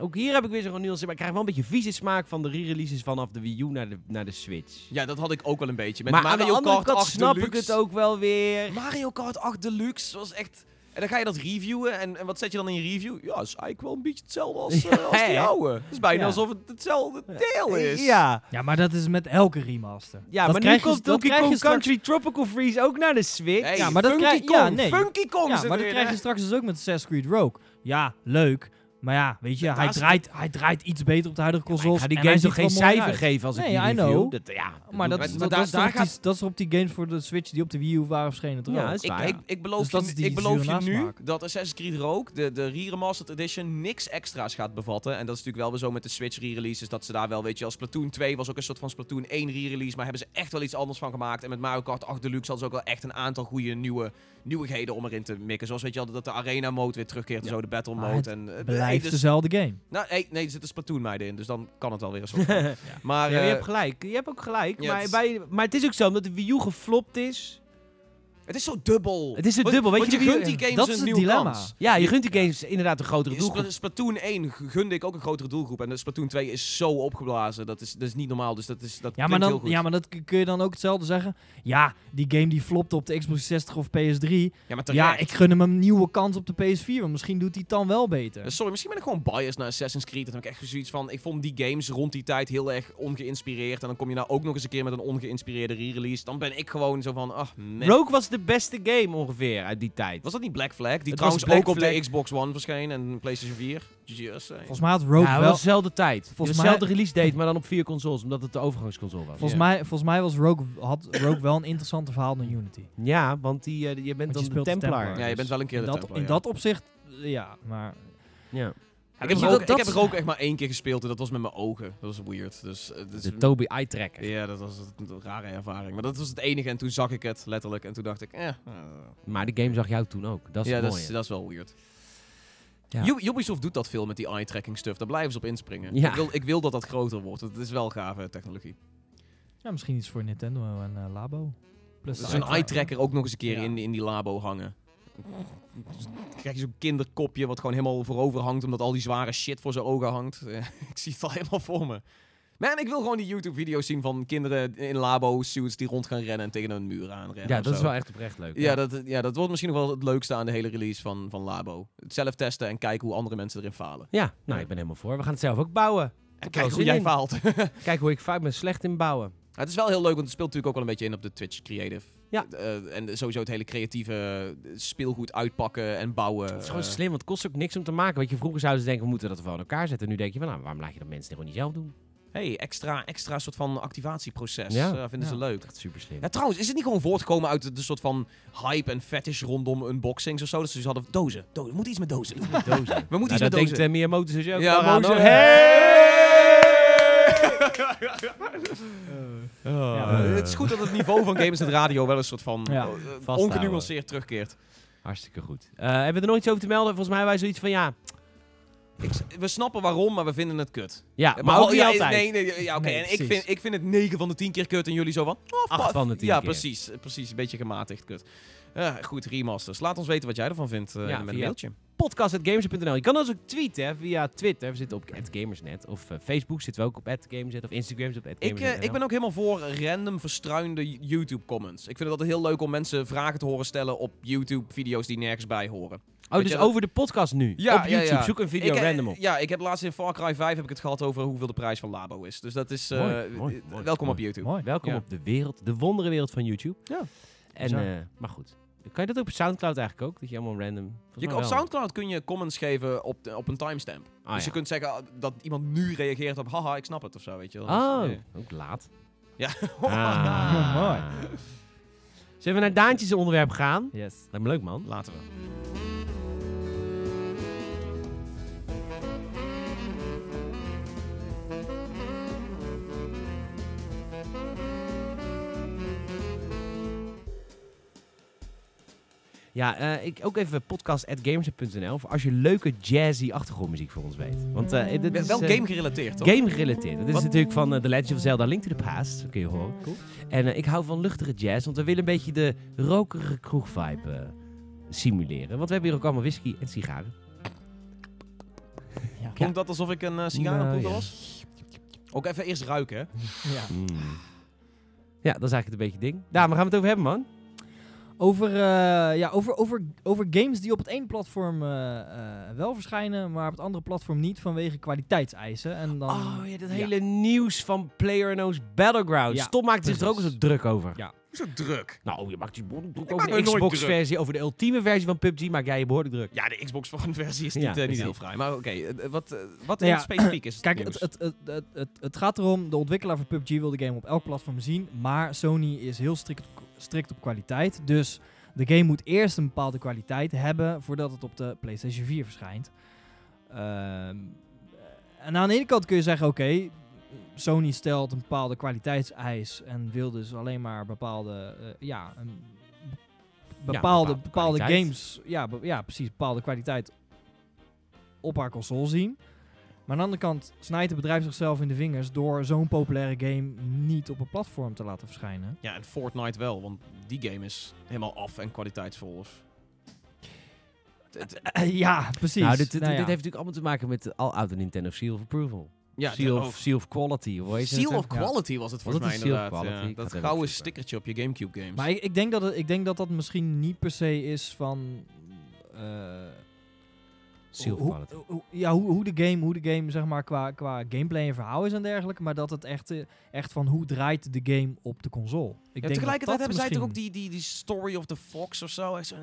Ook hier heb ik weer zo'n nuance, maar ik krijg wel een beetje vieze smaak van de re-releases vanaf de Wii U naar de, naar de Switch. Ja, dat had ik ook wel een beetje. Met maar aan Mario de andere Kart kant 8 snap Deluxe. ik het ook wel weer. Mario Kart 8 Deluxe was echt... En dan ga je dat reviewen en, en wat zet je dan in je review? Ja, dat is eigenlijk wel een beetje hetzelfde als, (laughs) eh, als die oude. Het is bijna Ja. alsof het hetzelfde deel is. Ja, Ja, maar dat is met elke remaster. ja Dat maar nu krijg je- komt dat Donkey krijg je Kong straks- Country Tropical Freeze ook naar de Switch. Hey, Ja, maar dat Funky krijg- Kong, ja, nee. Funky Kong Ja, maar dat krijg je straks dus ook met Assassin's Creed Rogue. Ja, leuk. Maar ja, weet je, hij draait, hij draait iets beter op de huidige consoles. ga die games toch geen er cijfer uit. geven als ik Nee, die I review? know. Dat, ja, Maar dat, dat, daar- dat, is daar die, dat is op die games voor de Switch die op de Wii U waren verschenen. Ja, is Ik, waar. ik, ik beloof Dus je, ik beloof je nu dat Assassin's Creed Rogue, de, de re-remastered edition, niks extra's gaat bevatten. En dat is natuurlijk wel weer zo met de Switch re-releases, dat ze daar wel, weet je, als Splatoon 2 was ook een soort van Splatoon 1 re-release, maar hebben ze echt wel iets anders van gemaakt. En met Mario Kart 8 Deluxe hadden ze ook wel echt een aantal goede nieuwe nieuwigheden om erin te mikken. Zoals, weet je wel, dat de arena mode weer terugkeert en Ja. zo, de battle mode. en, eh, Blijft dus- dezelfde game. nou, hey, nee, er zitten Splatoon meiden in, dus dan kan het wel weer een soort van. Maar, Ja, je eh, hebt gelijk. Je hebt ook gelijk. maar, het bij, maar het is ook zo, omdat de Wii U geflopt is. Het is zo dubbel. Het is zo Want- dubbel, weet want je, je gunt die games dat is een dilemma. kans. Ja, je gunt die games inderdaad een grotere doelgroep. Splatoon 1 gunde ik ook een grotere doelgroep. En de Splatoon 2 is zo opgeblazen. Dat is, dat is niet normaal. Dus dat, is, dat Ja maar, klinkt heel dan, goed. ja, maar dat kun je dan ook hetzelfde zeggen. Ja, die game die flopte op de Xbox 60 of PS3. Ja, maar Ja, ik gun hem een nieuwe kans op de PS4. Want misschien doet hij het dan wel beter. Eh, Sorry, misschien ben ik gewoon biased naar Assassin's Creed. Dat heb ik echt zoiets van... Ik vond die games rond die tijd heel erg ongeïnspireerd. En dan kom je nou ook nog eens een keer met een ongeïnspireerde re-release. Dan ben ik gewoon zo van... Ach, man. Rogue was de beste game ongeveer uit die tijd. Was dat niet Black Flag? Die Het trouwens Black ook op de Xbox One verscheen en PlayStation 4. Just. Volgens mij had Rogue ja, wel... was dezelfde tijd. Volgens mij- dezelfde release date, maar dan op vier consoles, omdat het de overgangsconsole was. Volgens, mij, volgens mij was Rogue, had Rogue wel een interessanter verhaal dan Unity. Ja, want die, eh, je bent Want je dan de de Templar. Ja, je bent wel een keer In de dat, Templar, in ja. dat opzicht, ja, maar... Ja. Ik heb, er ook, dat- dat- ik heb er ook echt maar één keer gespeeld en dat was met mijn ogen. Dat was weird. Dus, eh, dus De Toby Eye Tracker. Ja, dat was een rare ervaring. Maar dat was het enige en toen zag ik het letterlijk. En toen dacht ik, eh. eh. Maar die game zag jou toen ook. Dat is ja, het dat is, dat is wel weird. Ja. Ubisoft doet dat veel met die eye-tracking stuff. Daar blijven ze op inspringen. Ja. Ik, wil, ik wil dat dat groter wordt. Het is wel gave technologie. Ja, misschien iets voor Nintendo en eh, Labo. Plus Dus een eye-tracker. eye-tracker ook nog eens een keer Ja. in, in die labo hangen. Krijg je zo'n kinderkopje wat gewoon helemaal voorover hangt omdat al die zware shit voor zijn ogen hangt. (laughs) Ik zie het al helemaal voor me. Man, ik wil gewoon die YouTube-video's zien van kinderen in labo-suits die rond gaan rennen en tegen een muur aanrennen. Ja, dat is wel echt oprecht leuk. Ja dat, ja, dat wordt misschien nog wel het leukste aan de hele release van, van Labo. Het zelf testen en kijken hoe andere mensen erin falen. Ja, nou, ik ben helemaal voor. We gaan het zelf ook bouwen. En kijk hoe jij in. faalt. (laughs) Kijk hoe ik vaak ben slecht in bouwen. het is wel heel leuk, want het speelt natuurlijk ook wel een beetje in op de Twitch Creative. Ja. Eh, en sowieso het hele creatieve speelgoed uitpakken en bouwen. Het is gewoon eh, slim, want het kost ook niks om te maken. Weet je, vroeger zouden ze denken, we moeten dat aan elkaar zetten. Nu denk je van, nou, waarom laat je dat mensen gewoon niet zelf doen? hey, extra, extra soort van activatieproces. Ja. Eh, vinden ze leuk. Echt super slim. Ja, trouwens, is het niet gewoon voortgekomen uit de, de soort van hype en fetish rondom unboxings of zo? Dat ze dus hadden dozen. dozen. We moeten iets met dozen. dozen. (laughs) We moeten Nou, iets dat met denkt dozen. uh, Miyamoto dus ook Ja, wel (laughs) Ja, Eh, het is goed dat het niveau van games en radio wel een soort van Ja. eh, ongenuanceerd terugkeert. Hartstikke goed. Eh, hebben we er nog iets over te melden? Volgens mij wij zoiets van, ja, Ik, we snappen waarom, maar we vinden het kut. ja maar ook niet ja, altijd. Nee, nee, ja, oké. Nee, en ik vind, ik vind het 9 van de 10 keer kut en jullie zo van... Oh, Acht fuck. van de 10 Ja, keer. precies. eh, Precies, een beetje gematigd kut. Ja, goed, remasters. Laat ons weten wat jij ervan vindt eh, Ja, met een mailtje. Podcast.gamerset.nl. Je kan ons ook tweeten hè, via Twitter. We zitten op @gamersnet. Of eh, Facebook zitten we ook op @gamersnet. Of Instagram zit op Ik, eh, @gamersnet. ik ben ook helemaal voor random verstruinde YouTube comments. Ik vind het altijd heel leuk om mensen vragen te horen stellen op YouTube video's die nergens bij horen. Oh, Weet dus over de podcast nu? Ja, op YouTube. ja. Zoek een video ik, eh, random op. Ja, ik heb laatst in Far Cry 5 heb ik het gehad over hoeveel de prijs van Labo is. Dus dat is... Mooi, mooi, mooi, welkom op. YouTube. Mooi. Welkom op de wereld, de wonderenwereld van YouTube. Ja. En, maar goed. Kan je dat ook op Soundcloud eigenlijk ook? Dat je allemaal random... Je, op. Soundcloud kun je comments geven op, de- op een timestamp. Ah, dus ja. je kunt zeggen dat iemand nu reageert op haha, ik snap het of zo, weet je wel. Oh, Dus, ook laat. Ja. (laughs) Ah. Mooi. Zullen we naar Daantjes onderwerp gaan? Yes. Lijkt me leuk, man. Laten we. Ja, eh, ik ook even podcast.gamerset.nl voor als je leuke jazzy achtergrondmuziek voor ons weet. Want eh, dit is, Wel eh, game gerelateerd, toch? game gerelateerd. Dat is Wat? natuurlijk van The Legend of Zelda Link to the Past. Kun je horen. Cool. En ik hou van luchtige jazz, want we willen een beetje de rokerige kroegvibe simuleren. Want we hebben hier ook allemaal whisky en sigaren. Ja. Klonk dat alsof ik een uh, Nou, ja. was? Ook even eerst ruiken, hè? Ja. Mm. Ja, dat is eigenlijk een beetje het ding. Daar, waar gaan we het over hebben, man? Over, eh, ja, over, over, over games die op het ene platform eh, eh, wel verschijnen, maar op het andere platform niet vanwege kwaliteitseisen. En dan, oh ja, dat ja. hele nieuws van PlayerUnknown's Battlegrounds. Ja, Tom maakte zich er ook precies. eens druk over. Ja. Zo druk. Nou, je maakt je behoorlijk druk Ik over de Xbox-versie, over de ultieme versie van PUBG maak jij je behoorlijk druk. Ja, de Xbox One versie is niet, Ja, niet precies. heel vrij. Maar oké, wat, wat Nou ja, specifiek is het Kijk, het, het, het, het, het, het gaat erom, de ontwikkelaar van PUBG wil de game op elk platform zien, maar Sony is heel strikt op, strikt op kwaliteit. Dus de game moet eerst een bepaalde kwaliteit hebben voordat het op de PlayStation 4 verschijnt. Ehm, en aan de ene kant kun je zeggen, oké, Sony stelt een bepaalde kwaliteitseis en wil dus alleen maar bepaalde, eh, ja, een bepaalde, bepaalde bepaalde kwaliteit. games, ja, ja, precies, bepaalde kwaliteit op haar console zien. Maar aan de andere kant snijdt het bedrijf zichzelf in de vingers door zo'n populaire game niet op een platform te laten verschijnen. Ja, en Fortnite wel, want die game is helemaal af en kwaliteitsvol. Of... Het- ja, precies. Nou, dit, dit, Nou ja. dit heeft natuurlijk allemaal te maken met al oude Nintendo Seal of Approval. ja, seal, of, seal of Quality, hoe heet het? Seal of Ja. Quality was het volgens mij een Seal of inderdaad. Ja. Dat gouden stickertje op je Gamecube games. Maar ik, ik, denk dat het, ik denk dat dat misschien niet per se is van... eh, hoe- ja, hoe, hoe, de game, hoe de game zeg maar qua, qua gameplay en verhaal is en dergelijke. Maar dat het echt, eh, echt van hoe draait de game op de console. Ik Ja, denk tegelijkertijd dat dat hebben zij toch ook die, die, die Story of the Fox of zo. Echt zo'n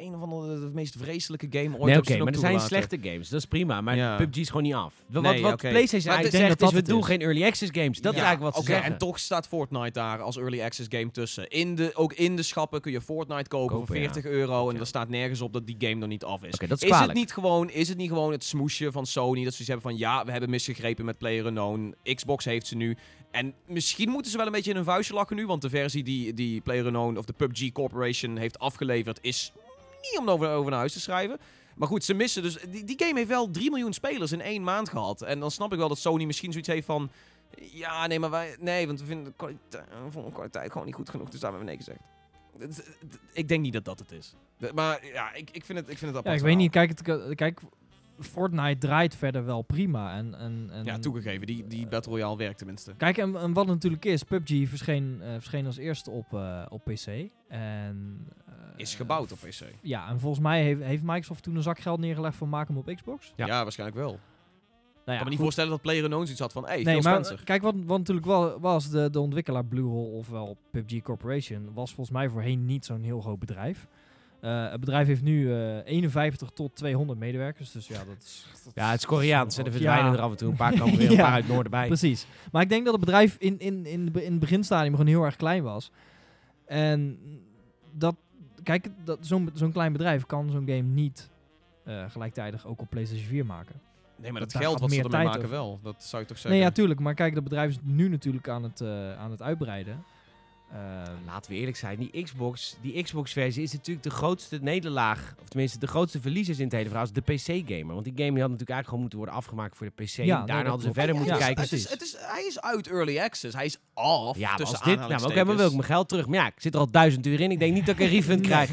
een of andere de meest vreselijke game ooit. Nee, oké, maar er zijn slechte games. Dat is prima, maar Ja. PUBG is gewoon niet af. Wat, Nee, wat. PlayStation Maar eigenlijk ik denk zegt dat is, we doen is. geen early access games. Dat Ja, is eigenlijk wat ze oké, zeggen. En toch staat Fortnite daar als early access game tussen. In de, ook in de schappen kun je Fortnite kopen, Kopen, voor ja. 40 euro. En Ja. er staat nergens op dat die game nog niet af is. Oké, dat is is, het niet gewoon, is het niet gewoon het smoesje van Sony? Dat ze iets hebben van ja, we hebben misgegrepen met PlayerUnknown. Xbox heeft ze nu. En misschien moeten ze wel een beetje in hun vuistje lachen nu. Want de versie die, die PlayerUnknown of de PUBG Corporation heeft afgeleverd is niet om over, naar huis te schrijven. Maar goed, ze missen dus... Die, die game heeft wel 3 miljoen spelers in één maand gehad. En dan snap ik wel dat Sony misschien zoiets heeft van... Ja, nee, maar wij... Nee, want we vinden de kwaliteit, we vonden de kwaliteit gewoon niet goed genoeg. Dus daar hebben we nee gezegd. Ik denk niet dat dat het is. De- Maar ja, ik, ik vind het, ik vind het Ja, ik weet niet. Kijk, het, kijk, Fortnite draait verder wel prima. En, en, en, Ja, toegegeven. Die, die Battle Royale werkt tenminste. Kijk, en, en wat het natuurlijk is, PUBG verscheen, eh, verscheen als eerste op, eh, op PC. En, eh, Is gebouwd op PC. Ja, en volgens mij heeft, heeft Microsoft toen een zak geld neergelegd voor maken hem op Xbox. Ja. Ja, waarschijnlijk wel. Ik Nou kan me niet goed. voorstellen dat PlayerUnknown zoiets had van... Hey, Nee, Phil maar Spencer. kijk, wat, wat natuurlijk wel was, de, de ontwikkelaar Bluehole, ofwel PUBG Corporation, was volgens mij voorheen niet zo'n heel groot bedrijf. Eh, het bedrijf heeft nu eh 51 tot 200 medewerkers, dus ja, dat is... dat Ja, het is Koreaans. En er Ja. verdwijnen er af en toe een paar komen weer (laughs) een Ja. paar uit het noorden bij. Precies. Maar ik denk dat het bedrijf in, in, in, in het beginstadium gewoon heel erg klein was. En dat, kijk, dat, zo'n zo'n klein bedrijf kan zo'n game niet eh, gelijktijdig ook op PlayStation 4 maken. Nee, maar dat daar geld wat ze meer ermee maken over. wel. Dat zou je toch zeggen? Nee, ja, tuurlijk. Maar kijk, dat bedrijf is nu natuurlijk aan het, eh, aan het uitbreiden. Um, Laten we eerlijk zijn, die Xbox, die Xbox-versie is natuurlijk de grootste nederlaag, of tenminste de grootste verliezer in het hele verhaal, is de PC-gamer. Want die game had natuurlijk eigenlijk gewoon moeten worden afgemaakt voor de PC. Ja, daarna hadden ze verder moeten kijken. Het is, het is, hij is uit Early Access, hij is af. Ja, maar dit, nou, oké, okay, maar mijn geld terug? Maar ja, ik zit er al duizend uur in, ik denk niet dat ik een refund krijg.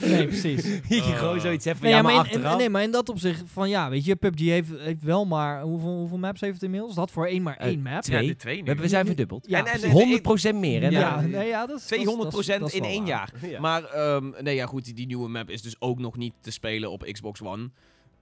nee, (laughs) precies. (laughs) je oh. uh. gewoon zoiets even ja, maar, in, Nee, maar in dat opzicht van, ja, weet je, PUBG heeft, wel maar, hoeveel, hoeveel maps heeft het inmiddels? Dat voor één maar eh, één map? Twee. twee nu. We, zijn verdubbeld. Ja, en, en, 100% meer. Ja, nee, ja, dat is, 200% in één jaar. Maar ehm, nee, ja, goed, die, nieuwe map is dus ook nog niet te spelen op Xbox One.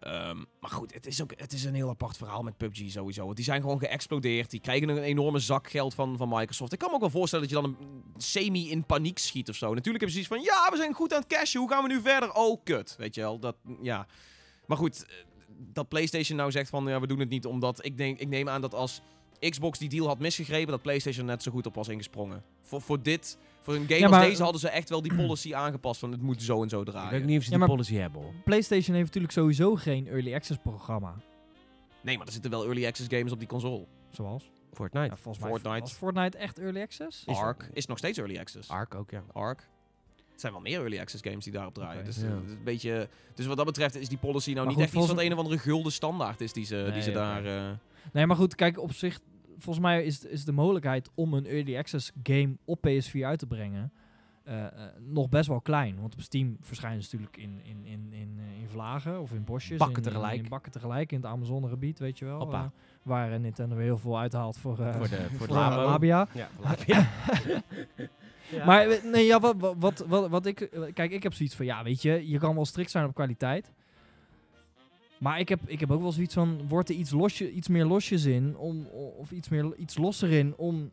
Ehm, maar goed, het is, ook, het is een heel apart verhaal met PUBG sowieso. Want die zijn gewoon geëxplodeerd. Die krijgen een enorme zak geld van, van Microsoft. Ik kan me ook wel voorstellen dat je dan een semi in paniek schiet of zo. Natuurlijk hebben ze iets van, ja, we zijn goed aan het cashen. Hoe gaan we nu verder? Oh, kut. Weet je wel, dat, ja. Maar goed, eh, dat PlayStation nou zegt van, ja, we doen het niet omdat... Ik, denk, ik neem aan dat als Xbox die deal had misgegrepen, dat PlayStation net zo goed op was ingesprongen. Voor, voor dit, voor een game Ja, als maar- deze hadden ze echt wel die policy (clears throat) aangepast van het moet zo en zo Ik weet draaien. niet of ze Ja, die policy hebben, hoor. PlayStation heeft natuurlijk sowieso geen early access programma. Nee, maar er zitten wel early access games op die console. Zoals? Fortnite. Ja, volgens mij Fortnite. was Fortnite echt early access? Is Ark is nog steeds early access. Ark ook, ja. Ark. Het zijn wel meer early access games die daarop draaien. Dus, Ja. eh, het is een beetje, dus wat dat betreft is die policy nou Maar niet goed, echt iets van volgens- een of andere gulden standaard is die ze, die ze daar... eh, Nee, maar goed, kijk, op zich, volgens mij is, is de mogelijkheid om een early access game op PS4 uit te brengen eh, eh, nog best wel klein. Want op Steam verschijnen ze natuurlijk in, in, in, in, eh, in vlagen of in bosjes. Bakken in- tegelijk. In, bakken tegelijk, in het Amazonegebied, weet je wel. Eh, waar Nintendo weer heel veel uithaalt voor, eh, Voor de, voor (laughs) voor de. Labia. Ja, (laughs) Labia. Ja. Maar nee, ja, wat, wat, wat, wat, ik... Kijk, ik heb zoiets van, ja, weet je, je kan wel strikt zijn op kwaliteit. Maar ik heb, ik heb ook wel zoiets van, wordt er iets, losje, iets meer losjes in, om, of iets, meer, iets losser in, om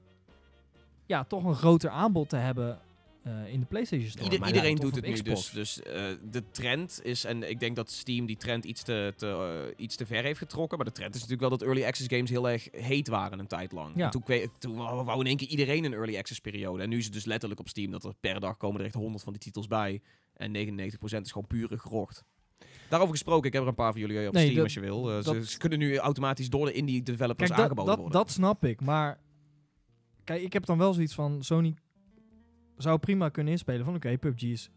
ja, toch een groter aanbod te hebben eh, in de PlayStation Store. Ieder- iedereen ja, doet het nu dus. Dus eh, de trend is, en ik denk dat Steam die trend iets te, te, eh, iets te ver heeft getrokken. Maar de trend is natuurlijk wel dat early access games heel erg heet waren een tijd lang. Ja. Toen, toen wou in één keer iedereen een early access periode. En nu is het dus letterlijk op Steam dat er per dag komen er echt 100 van die titels bij. En 99% is gewoon pure gerocht. Daarover gesproken, ik heb er een paar van jullie op Nee, Steam dat- als je wil. Eh, ze, kunnen nu automatisch door de indie developers Kijk, aangeboden dat, worden. dat snap ik. Maar kijk, ik heb dan wel zoiets van Sony zou prima kunnen inspelen van oké, PUBG is,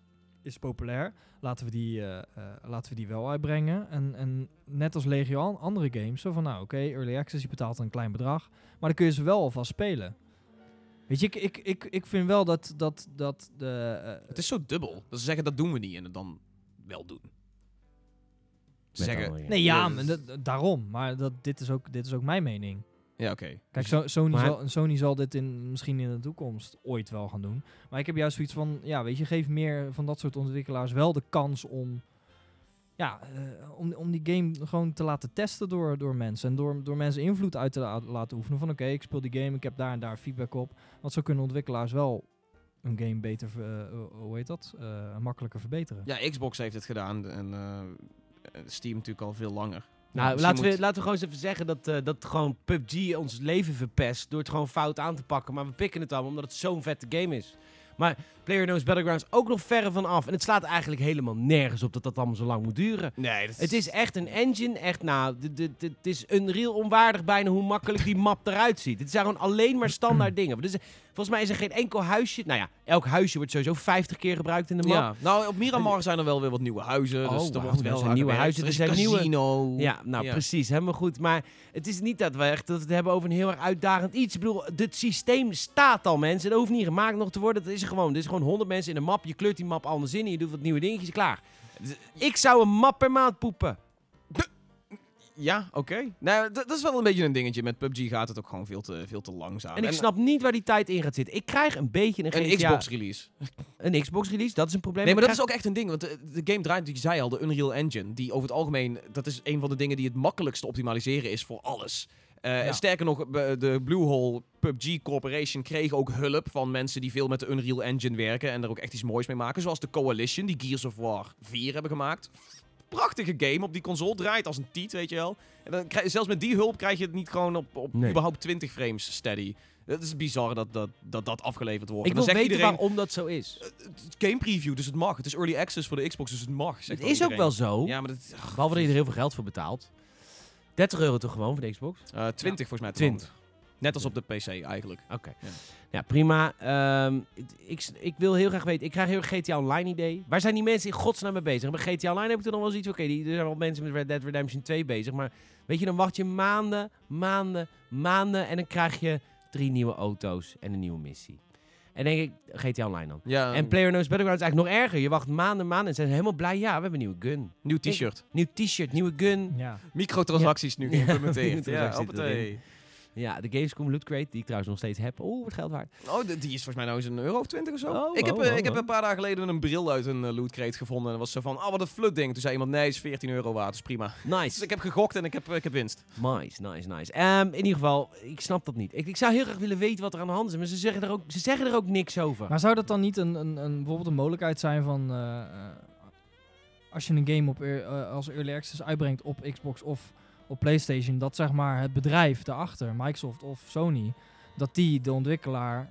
is populair. Laten we, die, eh, eh, laten we die wel uitbrengen. En, en net als legio an- andere games, zo van nou oké, early access, je betaalt een klein bedrag. Maar dan kun je ze wel alvast spelen. Weet je, ik, ik, ik, ik vind wel dat, dat, dat de... eh, Het is zo dubbel. Dat ze zeggen dat doen we niet en het dan wel doen. Zeggen, nee, ja, maar dat- daarom. Maar dat, dit, is ook, dit is ook mijn mening. ja oké. Kijk, Dus- Sony, Maar- zal, Sony zal dit in, misschien in de toekomst ooit wel gaan doen. Maar ik heb juist zoiets van, ja, weet je, geef meer van dat soort ontwikkelaars wel de kans om, ja, eh, om, om die game gewoon te laten testen door, door mensen. En door, door mensen invloed uit te la- laten oefenen. Van oké, ik speel die game, ik heb daar en daar feedback op. Want zo kunnen ontwikkelaars wel een game beter, ver- eh, hoe heet dat, Eh, makkelijker verbeteren. Ja, Xbox heeft het gedaan en eh, Steam natuurlijk al veel langer. Nou, laten we, moet- laten we gewoon eens even zeggen dat, eh, dat gewoon PUBG ons leven verpest door het gewoon fout aan te pakken. Maar we pikken het allemaal omdat het zo'n vette game is. Maar PlayerUnknown's Battlegrounds ook nog verre van af. En het slaat eigenlijk helemaal nergens op dat dat allemaal zo lang moet duren. Nee, dat Het is echt een engine, echt nou, het is Unreal onwaardig bijna hoe makkelijk die map eruit ziet. Het zijn gewoon alleen maar standaard (clears throat) dingen. Dus, volgens mij is er geen enkel huisje, nou ja, elk huisje wordt sowieso 50 keer gebruikt in de map. Ja, nou op Miramar zijn er wel weer wat nieuwe huizen. Oh, dus er wordt wel zijn nieuwe huizen, Er is er een zijn nieuwe- casino. Ja, nou Ja. precies, helemaal goed. Maar het is niet dat we echt dat we het hebben over een heel erg uitdagend iets. Ik bedoel, het systeem staat al, mensen. Dat hoeft niet gemaakt nog te worden. Dat is er gewoon. Er is gewoon 100 mensen in een map. Je kleurt die map anders in je doet wat nieuwe dingetjes. Klaar. Ik zou een map per maand poepen. Ja, oké. Nou, dat is wel een beetje een dingetje. Met PUBG gaat het ook gewoon veel te, veel te langzaam. En ik snap niet waar die tijd in gaat zitten. Ik krijg een beetje een, Een GTA Xbox release. Een Xbox release, dat is een probleem. Nee, maar dat is ook echt een ding. Want de, de game draait, je zei al, de Unreal Engine. Die over het algemeen, dat is een van de dingen die het makkelijkst te optimaliseren is voor alles. Eh, Ja. Sterker nog, de Bluehole PUBG Corporation kreeg ook hulp van mensen die veel met de Unreal Engine werken. En er ook echt iets moois mee maken. Zoals de Coalition, die Gears of War 4 hebben gemaakt. Prachtige game op die console. Draait als een tiet, weet je wel. En dan krijg, zelfs met die hulp krijg je het niet gewoon op, op Nee. überhaupt 20 frames steady. Het is bizar dat dat, dat, dat afgeleverd wordt. Ik wil weten iedereen, waarom dat zo is. het is game preview, dus het mag. Het is early access voor de Xbox, dus het mag. Het is ook wel zo. Ja, maar dat... Behalve dat je er heel veel geld voor betaalt. 30 euro toch gewoon voor de Xbox? eh, 20 volgens mij. 20. trouwens. Net als op de PC eigenlijk. Oké. Ja. Ja. prima. Ehm, ik, ik wil heel graag weten, ik krijg heel erg GTA Online idee. Waar zijn die mensen in godsnaam mee bezig? Bij GTA Online heb ik er nog wel eens iets, oké, die- er zijn wel mensen met Red Dead Redemption 2 bezig. Maar weet je, dan wacht je maanden, maanden, maanden en dan krijg je drie nieuwe auto's en een nieuwe missie. En denk ik, GTA Online dan. Ja, En PlayerUnknown's Battlegrounds is eigenlijk nog erger. Je wacht maanden, maanden en ze zijn helemaal blij. Ja, we hebben een nieuwe gun. nieuw t-shirt. Nieuw t-shirt, nieuwe gun. Ja. Microtransacties nu Ja, geïmplementeerd. (laughs) ja, microtransacties hoppatee. Ja, de Gamescom Loot Crate, die ik trouwens nog steeds heb. Oeh, wat geld waard. Oh, die is volgens mij nou eens een euro of 20 of zo. Oh, ik heb, oh, eh, oh, ik heb oh. een paar dagen geleden een bril uit een uh, loot crate gevonden. En dat was zo van, oh wat een flut ding. Toen zei iemand, nee, is 14 euro waard, dus prima. Dus Nice. ik heb gegokt en ik heb, eh, ik heb winst. Nice, nice, nice. Ehm, in ieder geval, ik snap dat niet. Ik, ik zou heel graag willen weten wat er aan de hand is, maar ze zeggen er ook, ze zeggen er ook niks over. Maar zou dat dan niet een, een, een, bijvoorbeeld een mogelijkheid zijn van... eh, eh, als je een game op, eh, als early access uitbrengt op Xbox of op PlayStation... dat zeg maar het bedrijf daarachter, Microsoft of Sony... dat die de ontwikkelaar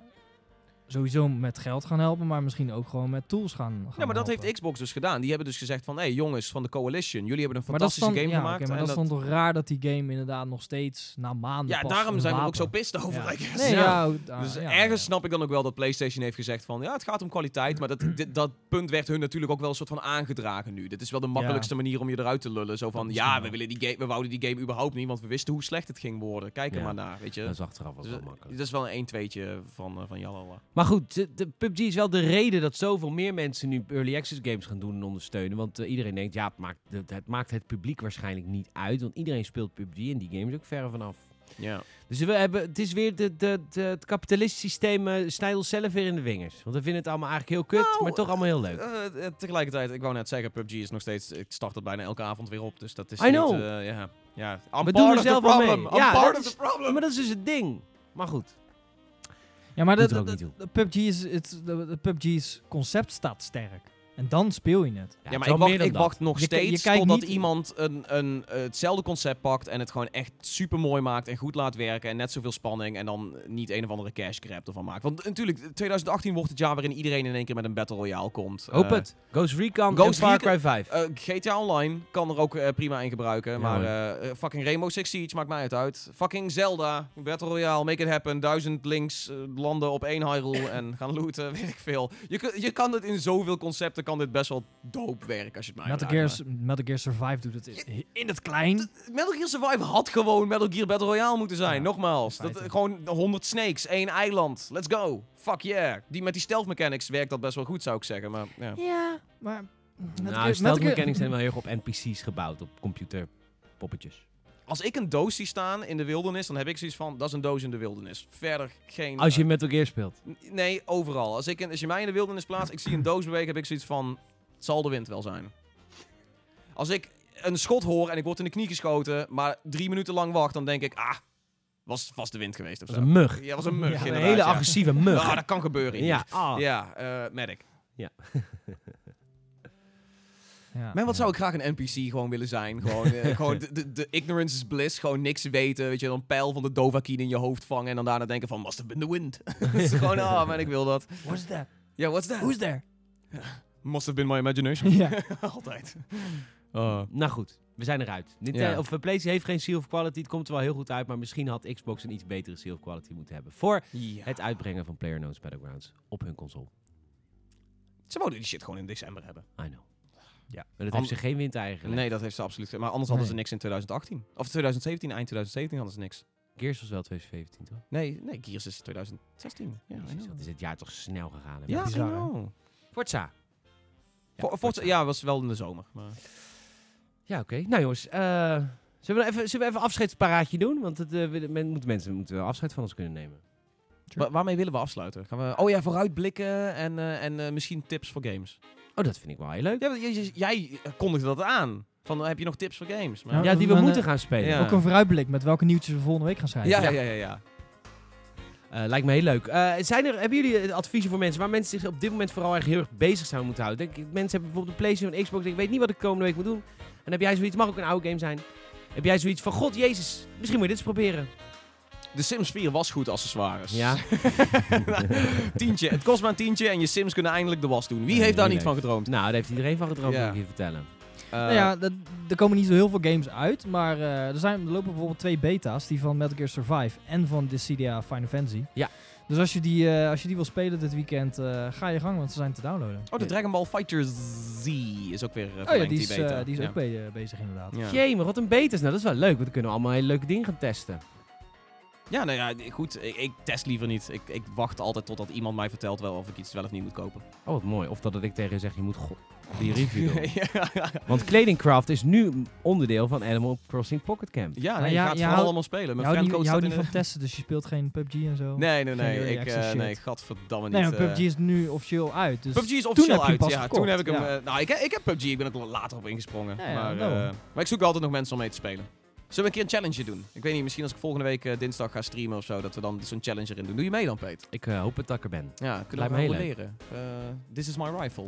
sowieso met geld gaan helpen... maar misschien ook gewoon met tools gaan, gaan Ja, maar dat helpen. heeft Xbox dus gedaan. Die hebben dus gezegd van, hé hey, jongens van de Coalition, jullie hebben een Maar dat fantastische game ja, gemaakt. maar en dat is dan toch raar dat die game inderdaad nog steeds na maanden ja, pas daarom zijn we ook zo pist over. Ja. Nee, ja, ah, Dus ja, ergens ja. snap ik dan ook wel dat PlayStation heeft gezegd van ja, het gaat om kwaliteit. Maar dat, (clears throat) dit- dat punt werd hun natuurlijk ook wel een soort van aangedragen nu. Dit is wel de makkelijkste manier om je eruit te lullen. Zo van ja, we, willen die game, we wouden die game überhaupt niet, want we wisten hoe slecht het ging worden. Kijk er Ja. maar naar, weet je. Dat is achteraf wel Dus, makkelijk. dat is wel een 1 2 van, uh, van Jalala. Maar goed, de, de PUBG is wel de reden dat zoveel meer mensen nu early access games gaan doen en ondersteunen. Want eh, iedereen denkt, ja, het maakt, het, het maakt het publiek waarschijnlijk niet uit. Want iedereen speelt PUBG en die game is ook verre vanaf. Ja. Dus we hebben, het is weer de, de, de, het kapitalistische systeem uh, snijdt ons zelf weer in de vingers. Want we vinden het allemaal eigenlijk heel kut, Nou, maar toch allemaal heel leuk. Eh, eh, tegelijkertijd, ik wou net zeggen, PUBG is nog steeds, ik start het bijna elke avond weer op. Dus dat is I niet, know. eh, ja, ja. I'm We part doen er zelf wel mee. I'm Ja, part dat of is- the problem. maar dat is dus het ding. Maar goed. Ja, maar toe. de PUBG is, het, PUBG's concept staat sterk. En dan speel je het. Ja, maar ik wacht, ik wacht nog Je je steeds kijkt totdat niet- iemand een, een, eh, hetzelfde concept pakt en het gewoon echt super mooi maakt en goed laat werken en net zoveel spanning en dan niet een of andere cash grab ervan maakt. Want natuurlijk, 2018 wordt het jaar waarin iedereen in één keer met een Battle Royale komt. Hoop Eh, het. Ghost Recon Ghost en Far Cry 5. eh, GTA Online kan er ook prima in gebruiken. Ja, maar fucking Rainbow Six Siege maakt mij het uit. Fucking Zelda, Battle Royale, make it happen. Duizend links landen op één Hyrule en gaan looten, (laughs) weet ik veel. Je, je kan het in zoveel concepten, kan dit best wel dope werken als je het mij Metal vraagt, Gear, Metal Gear Survive doet het in, in het klein. Metal Gear Survive had gewoon Metal Gear Battle Royale moeten zijn. Ja, Nogmaals. Dat, gewoon 100 snakes, één eiland. Let's go. Fuck yeah. Die, met die stealth mechanics werkt dat best wel goed, zou ik zeggen. Maar, ja. Ja, maar... Metal nou, Gear- stealth Metal Gear- mechanics zijn wel heel erg op NPC's gebouwd, op computerpoppetjes. Als ik een doos zie staan in de wildernis, dan heb ik zoiets van, dat is een doos in de wildernis. Verder geen... Als je eh, Metal Gear speelt. Nee, overal. Als, ik in, als je mij in de wildernis plaatst, ik zie een doos bewegen, heb ik zoiets van, het zal de wind wel zijn. Als ik een schot hoor en ik word in de knie geschoten, maar drie minuten lang wacht, dan denk ik, ah, was vast de wind geweest of zo. een mug. Ja, was een mug, Ja, een hele ja. agressieve mug. Ah, dat kan gebeuren. hier. Ja, ah. Ja, eh medic. Ja. (laughs) Maar wat zou ik graag een NPC gewoon willen zijn? Gewoon, eh, (laughs) gewoon de, de, de ignorance is bliss. Gewoon niks weten. Weet je, dan een pijl van de Dovahkiin in je hoofd vangen. En dan daarna denken van, must have been the wind. (laughs) Is gewoon, ah man, ik wil dat. What's that? Ja, what's that? Who's there? Must have been my imagination. ja. (laughs) Altijd. Nou goed, we zijn eruit. Ja. eh, of eh, PlayStation heeft geen seal of quality. Het komt er wel heel goed uit. Maar misschien had Xbox een iets betere seal of quality moeten hebben. Voor Ja. het uitbrengen van PlayerUnknown's Battlegrounds op hun console. Ze wouden die shit gewoon in december hebben. I know. Ja. Maar dat heeft ze geen wind eigenlijk. Nee, dat heeft ze absoluut. Maar anders hadden ze niks in 2018. Of 2017, eind 2017 hadden ze niks. Gears was wel 2017, toch? Nee, nee, Gears is 2016. Ja, Jezus, wat is het jaar toch snel gegaan. hè? Ja, bizar, hè? know. Forza. Voor- Forza. Forza- ja, was wel in de zomer. Maar... Ja, oké. Nou jongens, eh, zullen, we even, zullen we even een afscheidsparaatje doen? Want het, eh, men, moeten mensen moeten wel afscheid van ons kunnen nemen. Wa- waarmee willen we afsluiten? Gaan we, oh ja, vooruitblikken en, eh, en eh, misschien tips voor games. Oh, dat vind ik wel heel leuk. Ja, j- j- jij kondigde dat aan. Van, eh, heb je nog tips voor games? Maar- Ja, Ja, die we Maar, moeten eh, gaan spelen. ja. Ook een vooruitblik met welke nieuwtjes we volgende week gaan schrijven. ja, ja, ja, ja, ja. Eh, lijkt me heel leuk. Eh, zijn er, hebben jullie eh, adviezen voor mensen waar mensen zich op dit moment vooral erg heel erg bezig zouden moeten houden? Denk, ik, mensen hebben bijvoorbeeld een PlayStation en Xbox. Ik weet niet wat ik komende week moet doen. En heb jij zoiets, mag ook een oude game zijn. Heb jij zoiets van, god jezus, misschien moet je dit eens proberen. De Sims 4 was goed accessoires. Ja. (laughs) tientje. Het kost maar een tientje en je Sims kunnen eindelijk de was doen. Wie heeft daar niet van gedroomd? Nou, daar heeft iedereen van gedroomd, Ja. moet ik je vertellen. Eh, Nou ja, dat- er komen niet zo heel veel games uit, maar eh, er, zijn, er lopen bijvoorbeeld twee beta's, die van Metal Gear Survive en van Dissidia Final Fantasy. Ja. Dus als je die, eh, als je die wil spelen dit weekend, eh, ga je gang, want ze zijn te downloaden. Oh, de Dragon Ball Fighter Z is ook weer uh, Oh ja, die is, eh, beta. die is ja. ook be- bezig inderdaad. Ja. Jee, maar wat een beter. Nou, dat is wel leuk, want dan kunnen we allemaal hele leuke dingen gaan testen. Ja, nou ja, goed. Ik, ik test liever niet. Ik, ik wacht altijd totdat iemand mij vertelt wel of ik iets wel of niet moet kopen. Oh, wat mooi. Of dat ik tegen je zeg, je moet die review (laughs) doen. ja, Want Kledingcraft is nu onderdeel van Animal Crossing Pocket Camp. ja, nee, je ja, gaat vooral houdt- allemaal spelen. Je Mijn houdt niet, friendcode je houdt niet van testen, dus je speelt geen PUBG en zo. Nee, nee, nee. Ik, eh, shit. nee, gadverdamme niet. Nee, maar eh. PUBG is nu officieel uit. Dus PUBG is officieel uit. Ja, gekocht, toen heb ik hem. ja. eh, nou, ik, ik heb PUBG, ik ben er later op ingesprongen. Ja, ja, maar, eh, maar ik zoek altijd nog mensen om mee te spelen. Zullen we een keer een challenge doen? Ik weet niet, misschien als ik volgende week eh, dinsdag ga streamen of zo, dat we dan zo'n challenge erin doen. Doe je mee dan, Peet? Ik eh, hoop het dat ik er ben. Ja, kunnen we heel leren. Eh, this is my rifle.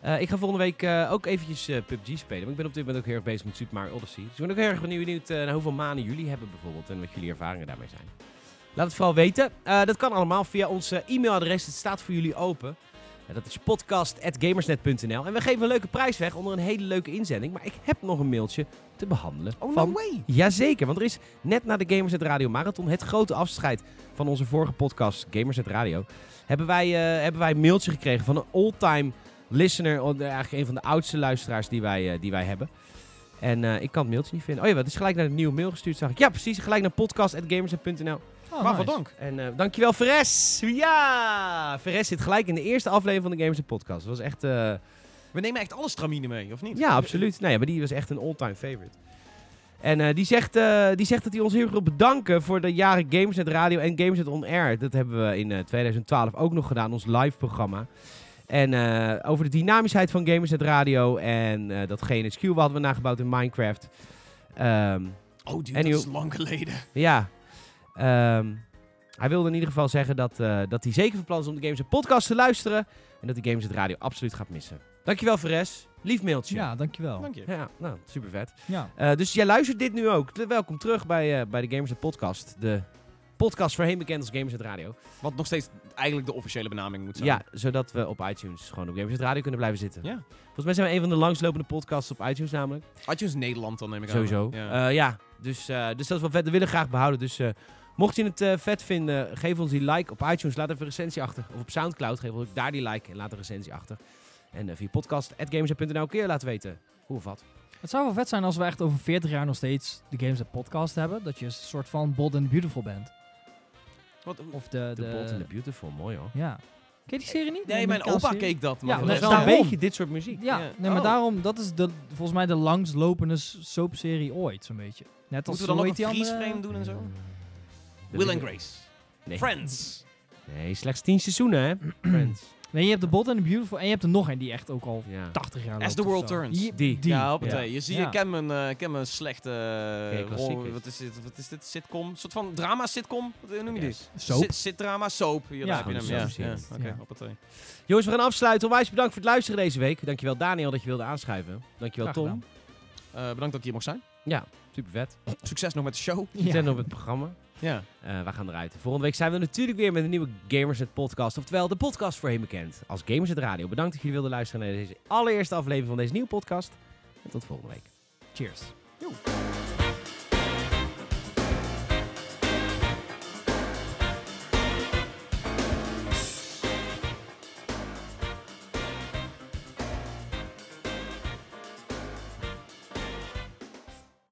Eh, ik ga volgende week ook eventjes PUBG spelen. Want ik ben op dit moment ook heel erg bezig met Super Mario Odyssey. Dus ik ben ook heel erg benieuwd naar hoeveel manen jullie hebben bijvoorbeeld. En wat jullie ervaringen daarmee zijn. Laat het vooral weten. Dat kan allemaal via ons eh, e-mailadres. Het staat voor jullie open. Dat is podcast.gamersnet.nl. En we geven een leuke prijs weg onder een hele leuke inzending. Maar ik heb nog een mailtje te behandelen. Oh, van no way! Jazeker, want er is net na de Gamersnet Radio Marathon, het grote afscheid van onze vorige podcast Gamersnet Radio, hebben wij, eh, hebben wij een mailtje gekregen van een all-time listener, oh, eigenlijk een van de oudste luisteraars die wij, eh, die wij hebben. En eh, ik kan het mailtje niet vinden. Oh ja, het is gelijk naar de nieuwe mail gestuurd, zag ik. Ja, precies, gelijk naar podcast.gamersnet.nl. Oh, Waarvoor nice. dank? En eh, dankjewel, Veres! Ja! Veres zit gelijk in de eerste aflevering van de Gamersnet podcast. Dat was echt... eh, We nemen echt alle stramine mee, of niet? ja, absoluut. Nee, maar die was echt een all-time favorite. En eh, die, zegt, die zegt dat hij ons heel erg wil bedanken voor de jaren Gamersnet Radio en Gamersnet On Air. Dat hebben we in eh, 2012 ook nog gedaan, ons live programma. En over de dynamischheid van Gamersnet Radio en dat GNHQ hadden we nagebouwd in Minecraft. Ehm, Oh, dude, dat is lang geleden. ja. Ehm, hij wilde in ieder geval zeggen dat, eh, dat hij zeker van plan is om de Games podcast te luisteren. En dat hij Games het Radio absoluut gaat missen. Dankjewel, Veres. Lief mailtje. Ja, dankjewel. Dank je. Ja, nou, super vet. Ja. Eh, dus jij luistert dit nu ook. Welkom terug bij, eh, bij de Gamers Podcast. De podcast voorheen bekend als Gamers het Radio. Wat nog steeds eigenlijk de officiële benaming moet zijn. Ja, zodat we op iTunes gewoon op Gamers Radio kunnen blijven zitten. Ja. Volgens mij zijn we een van de langslopende podcasts op iTunes namelijk. iTunes Nederland dan neem ik aan. Sowieso. Ja. Ja, ja dus, eh, dus dat is wel vet. Dat willen we graag behouden. Dus eh, mocht je het eh, vet vinden, geef ons die like op iTunes. Laat even een recensie achter. Of op Soundcloud, geef ons ook daar die like en laat een recensie achter. En eh, via podcast.gamers.nl kun je laten weten hoe of wat. Het zou wel vet zijn als we echt over 40 jaar nog steeds de Games That Podcast hebben. Dat je een soort van Bold and Beautiful bent. Wat, Of de... The de, Bold and the Beautiful, mooi hoor. Ja. Ken je die serie niet? nee, mijn opa serie? keek dat. Ja, Maar de is wel een daarom. beetje dit soort muziek. Ja, Ja. nee, maar Oh. daarom, dat is de, volgens mij de langstlopende soapserie ooit, zo'n beetje. Net als Moeten we dan nog een freeze andere- frame doen en zo? De Will and Grace. Nee. Friends. Nee, slechts 10 seizoenen hè. (clears throat) Friends. Nee, je hebt de Bold and the Beautiful en je hebt er nog een die echt ook al Ja. 80 jaar As the World. Turns. Die, Die. die. Ja, hoppatee. Ja. Je ziet, Ja. ik ken mijn, eh, ik ken mijn slechte eh, klassiek rol- wat is dit? Wat is dit? Sitcom? Een soort van drama sitcom? Wat noem je Yes. die? Soap. Sit, sitdrama soap. Hier Ja, heb je hem. een Ja, ja. Oké, Ja. hoppatee. Jongens, we gaan afsluiten. Onwijs bedankt voor het luisteren deze week. Dankjewel Daniel dat je wilde aanschuiven. Dankjewel Graag Tom. Eh, bedankt dat ik hier mocht zijn. Ja, super vet. Succes nog met de show. We zijn op het programma. Ja. Eh we gaan eruit. Volgende week zijn we natuurlijk weer met een nieuwe Gamersnet podcast. Oftewel de podcast voorheen bekend als Gamersnet Radio. Bedankt dat jullie wilden luisteren naar deze allereerste aflevering van deze nieuwe podcast. En tot volgende week. Cheers.